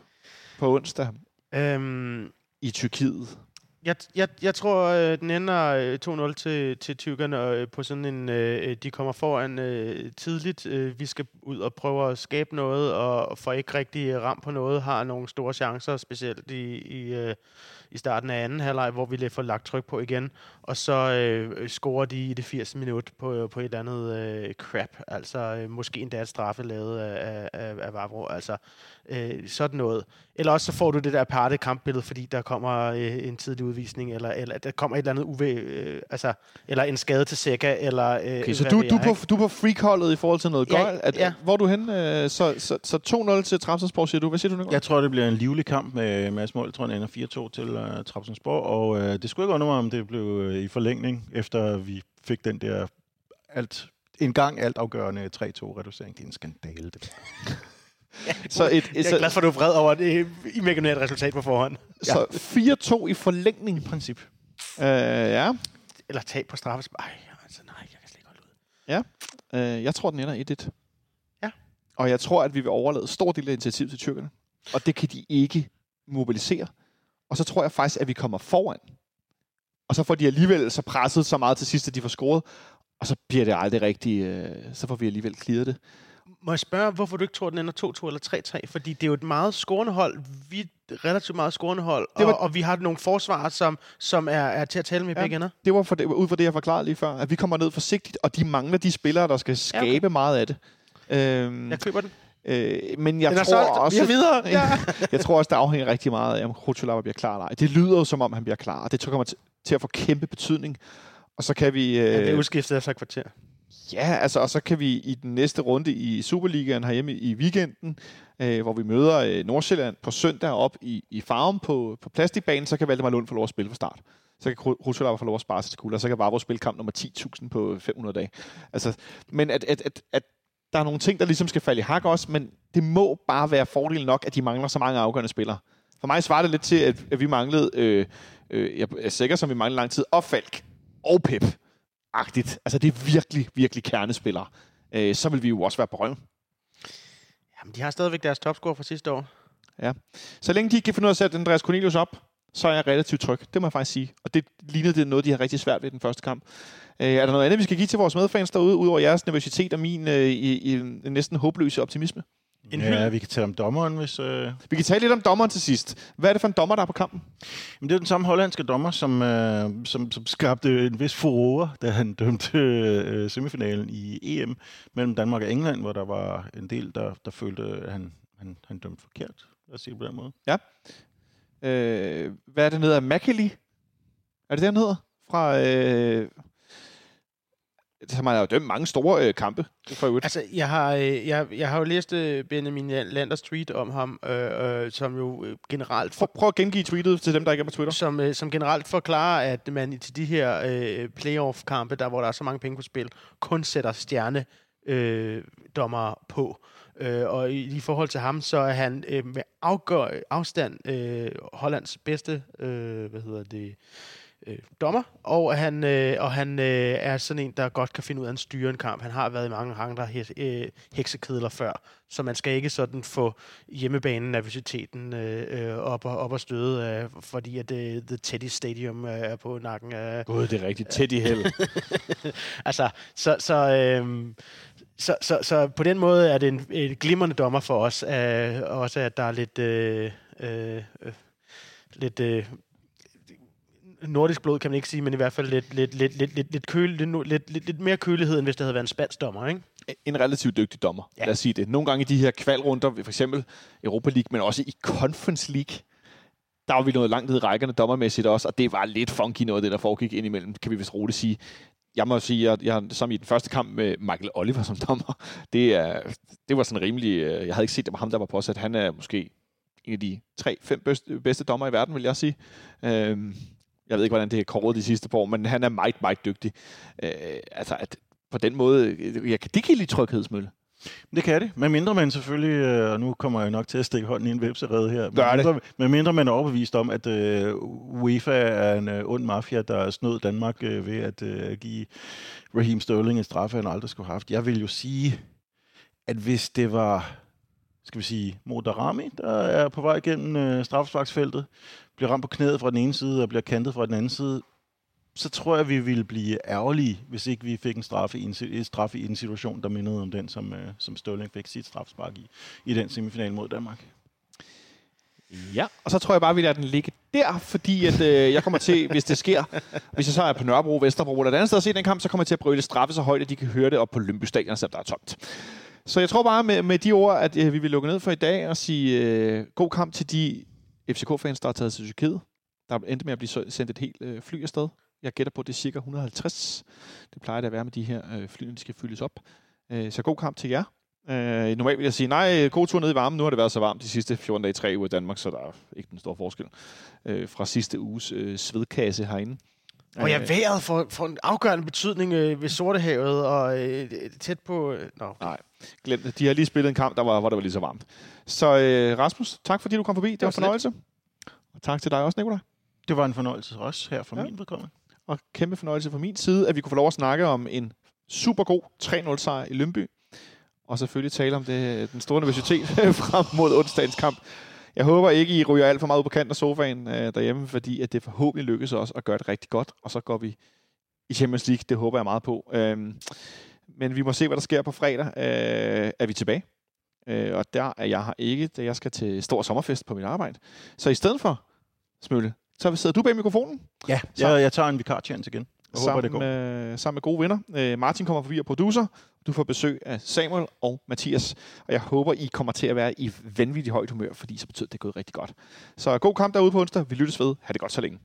på onsdag Øhm, i Tyrkiet jeg, jeg, jeg tror, øh, den ender øh, 2-0 til, til tykkerne øh, på sådan en... Øh, øh, de kommer foran øh, tidligt. Øh, vi skal ud og prøve at skabe noget, og får ikke rigtig ram på noget. Har nogle store chancer, specielt i, i, øh, i starten af anden halvleg, hvor vi lige får lagt tryk på igen. Og så øh, scorer de i det 80. minut på, på et eller andet øh, crap. Altså øh, måske endda et straffe lavet af, af, af Vavro. Altså øh, sådan noget. Eller også så får du det der parte kampbillede, fordi der kommer øh, en tidlig udvisning, eller, eller der kommer et eller andet uvæ, øh, altså, eller en skade til Sækka, eller... Øh, Okay, så du, du, jeg, er på, ikke? du er på freakholdet i forhold til noget Ja, gøjl. At, ja. Hvor er du henne? Øh, Så, så, så 2-0 til Trapsonsborg, siger du. Hvad siger du, Nikolaj? Jeg tror, det bliver en livlig kamp med Mads Mål. Jeg tror, den ender 4-2 til uh, Trapsonsborg. Og uh, det skulle ikke undre mig, om det blev uh, i forlængning, efter vi fik den der alt, en gang alt afgørende 3-2-reducering. Det er en skandale, det. (laughs) Så, et, Jeg så, er glad for, at du er vred over, at det I et resultat på forhånd. så 4-2 i forlængning. I princip. Øh, ja. Eller tab på straffes. Ej, altså nej, jeg kan slet ikke holde ud. Øh, jeg tror, den ender 1-1. Ja. Og jeg tror, at vi vil overlade stor del af initiativ til tyrkerne. Og det kan de ikke mobilisere. Og så tror jeg faktisk, at vi kommer foran. Og så får de alligevel så presset så meget til sidst, at de får scoret. Og så bliver det aldrig rigtigt. Øh, så får vi alligevel clearet det. Må jeg spørge, hvorfor du ikke tror, den ender 2-2 eller 3-3? Fordi det er jo et meget scorende hold. Vi er relativt meget scorende hold. Det var- og, og vi har nogle forsvarer, som, som er, er til at tale med Ja. begge ender. Det var for det, ud fra det, jeg forklarede lige før. At vi kommer ned forsigtigt, og de mangler de spillere, der skal skabe meget af det. Øhm, Jeg køber den. øh, men jeg den er tror solgt. også... Vi er videre. (laughs) Ja. jeg tror også, det afhænger rigtig meget af, om Krutulava bliver klar eller ej. Det lyder jo, som om han bliver klar, og det tror jeg kommer til, til at få kæmpe betydning. Og så kan vi... Han bliver Øh, udskiftet efter kvarter ja, altså, og så kan vi i den næste runde i Superligaen herhjemme i weekenden, øh, hvor vi møder øh, Nordsjælland på søndag op i, i farven på, på plastikbanen, så kan Valdemar Lund få lov at spille fra start. Så kan Rutschelaar få lov at spare sig til kugler, og så kan Vavro spille kamp nummer 10.000 på 500 dage. Altså, men at, at, at, at der er nogle ting, der ligesom skal falde i hak også, men det må bare være fordelen nok, at de mangler så mange afgørende spillere. For mig svarer det lidt til, at, at vi manglede, øh, øh, jeg er sikker som vi manglede lang tid, og Falk og Pep. Agtigt. Altså det er virkelig, virkelig kernespillere. Øh, så vil vi jo også være på røven. Jamen, de har stadigvæk deres topscore fra sidste år. Så længe de ikke kan finde ud af at sætte Andreas Cornelius op, så er jeg relativt tryg. Det må jeg faktisk sige. Og det ligner det noget, de har rigtig svært ved den første kamp. Øh, er der noget andet, vi skal give til vores medfans derude, udover jeres nervøsitet og min øh, i, i en næsten håbløse optimisme? En ja, hyld. vi kan tale om dommeren, hvis... Øh... Vi kan tale lidt om dommeren til sidst. Hvad er det for en dommer, der er på kampen? Men det er den samme hollandske dommer, som, øh, som, som skabte en vis furore, da han dømte øh, semifinalen i EM mellem Danmark og England, hvor der var en del, der, der følte, at han, han, han dømte forkert. Lad os sige det på den måde. Øh, hvad er det, den hedder? Mackely? Er det det, han hedder? Fra... Øh, som har jo dømt mange store øh, kampe. For øvrigt. Altså, jeg har, øh, jeg, jeg har jo læst øh, Benjamin Landers tweet om ham, øh, øh, som jo øh, generelt Prøv, prøv at gengive tweetet til dem, der ikke er på Twitter. som, øh, som generelt forklarer, at man til de her øh, playoff-kampe, der hvor der er så mange penge på spil, kun sætter stjerne øh, dommer på. Øh, og i, i forhold til ham, så er han øh, med afgør, afstand øh, Hollands bedste, øh, hvad hedder det, øh, dommer, og han, øh, og han øh, er sådan en, der godt kan finde ud af at styre en kamp. Han har været i mange andre he- øh, heksekedler før, så man skal ikke sådan få hjemmebanen nervøsiteten øh, øh, op, og, op og støde, øh, fordi at øh, The Teddy Stadium øh, er på nakken af, Gud, det er rigtigt. I held. (laughs) altså, så, så, øhm, så, så, så på den måde er det en, en glimrende dommer for os. Øh, også at der er lidt, øh, øh, øh, lidt øh, nordisk blod, kan man ikke sige, men i hvert fald lidt, lidt, lidt, lidt, lidt, lidt, køl, lidt, lidt, lidt, lidt mere kølighed, end hvis det havde været en spansk dommer, ikke? en relativt dygtig dommer, ja. Lad os sige det. Nogle gange i de her kvalrunder, for eksempel Europa League, men også i Conference League, der var vi nået langt ned i rækkerne dommermæssigt også, og det var lidt funky noget det, der foregik indimellem, kan vi vist roligt sige. Jeg må sige, at jeg, som i den første kamp med Michael Oliver som dommer, (laughs) det, er, det var sådan rimelig... øh, Jeg havde ikke set, det var ham, der var påsat. Han er måske en af de tre-fem bedste, bedste dommer i verden, vil jeg sige. Øhm, jeg ved ikke, hvordan det er kåret de sidste par år, men han er meget, meget dygtig. Øh, altså, at på den måde... øh, Jeg kan, det kan lide tryghedsmølle. Det kan det, men mindre man selvfølgelig, øh, og nu kommer jeg nok til at stikke hånden i en vipserede her, det. mindre, men mindre man er overbevist om, at øh, UEFA er en øh, ond mafia, der snød Danmark øh, ved at øh, give Raheem Sterling en straffe, han aldrig skulle have haft. Jeg vil jo sige, at hvis det var, skal vi sige, Modarami, der er på vej gennem øh, straffesparksfeltet, bliver ramt på knæet fra den ene side og bliver kantet fra den anden side, så tror jeg, vi ville blive ærgerlige, hvis ikke vi fik en straffe i en, en straffe i en situation, der mindede om den, som, øh, som Sterling fik sit straffespark i, i den semifinal mod Danmark. Ja, og så tror jeg bare, vi lader den ligge der, fordi at, øh, jeg kommer til, hvis det sker, hvis jeg så er på Nørrebro, Vesterbro eller et andet sted og se den kamp, så kommer jeg til at brøle straffe så højt, at de kan høre det op på Lømby Stadion, selvom der er tomt. Så jeg tror bare med, med de ord, at øh, vi vil lukke ned for i dag og sige øh, god kamp til de FCK-fans, der er taget til Tyrkiet. Der endte med at blive sendt et helt øh, fly afsted. Jeg gætter på, at det er cirka 150. Det plejer det at være med de her øh, fly, når de skal fyldes op. Øh, så god kamp til jer. Øh, normalt vil jeg sige, nej, god tur ned i varmen. Nu har det været så varmt de sidste 14 dage, i 3 uger i Danmark, så der er ikke den store forskel øh, fra sidste uges øh, svedkasse herinde. Og ja, Øh, vejret får, får en afgørende betydning øh, ved Sortehavet og øh, tæt på... Øh, nå, Nej, glem det. De har lige spillet en kamp, der var, hvor det var lige så varmt. Så øh, Rasmus, tak fordi du kom forbi. Det var var en lidt. fornøjelse. Og tak til dig også, Nicolaj. Det var en fornøjelse også her fra Ja. min vedkommende. Og kæmpe fornøjelse fra min side, at vi kunne få lov at snakke om en super god 3-0 sejr i Lønby. Og selvfølgelig tale om det, den store universitet (laughs) frem mod onsdagens kamp. Jeg håber ikke, I ryger alt for meget ud på kanten af sofaen øh, derhjemme, fordi at det forhåbentlig lykkes os at gøre det rigtig godt. Og så går vi i Champions League. Det håber jeg meget på. Øhm, men vi må se, hvad der sker på fredag. Øh, er vi tilbage? Øh, og der er jeg her ikke, da jeg skal til stor sommerfest på mit arbejde. Så i stedet for, Smølle, så sidder du bag mikrofonen. Ja, Så- jeg, jeg tager en vikarchance igen. Jeg håber, sammen, det går. med, sammen med gode venner. Øh, Martin kommer forbi og producer. Du får besøg af Samuel og Mathias. Og jeg håber, I kommer til at være i vanvittigt højt humør, fordi så betyder det, det er gået rigtig godt. Så god kamp derude på onsdag. Vi lyttes ved. Ha' det godt så længe.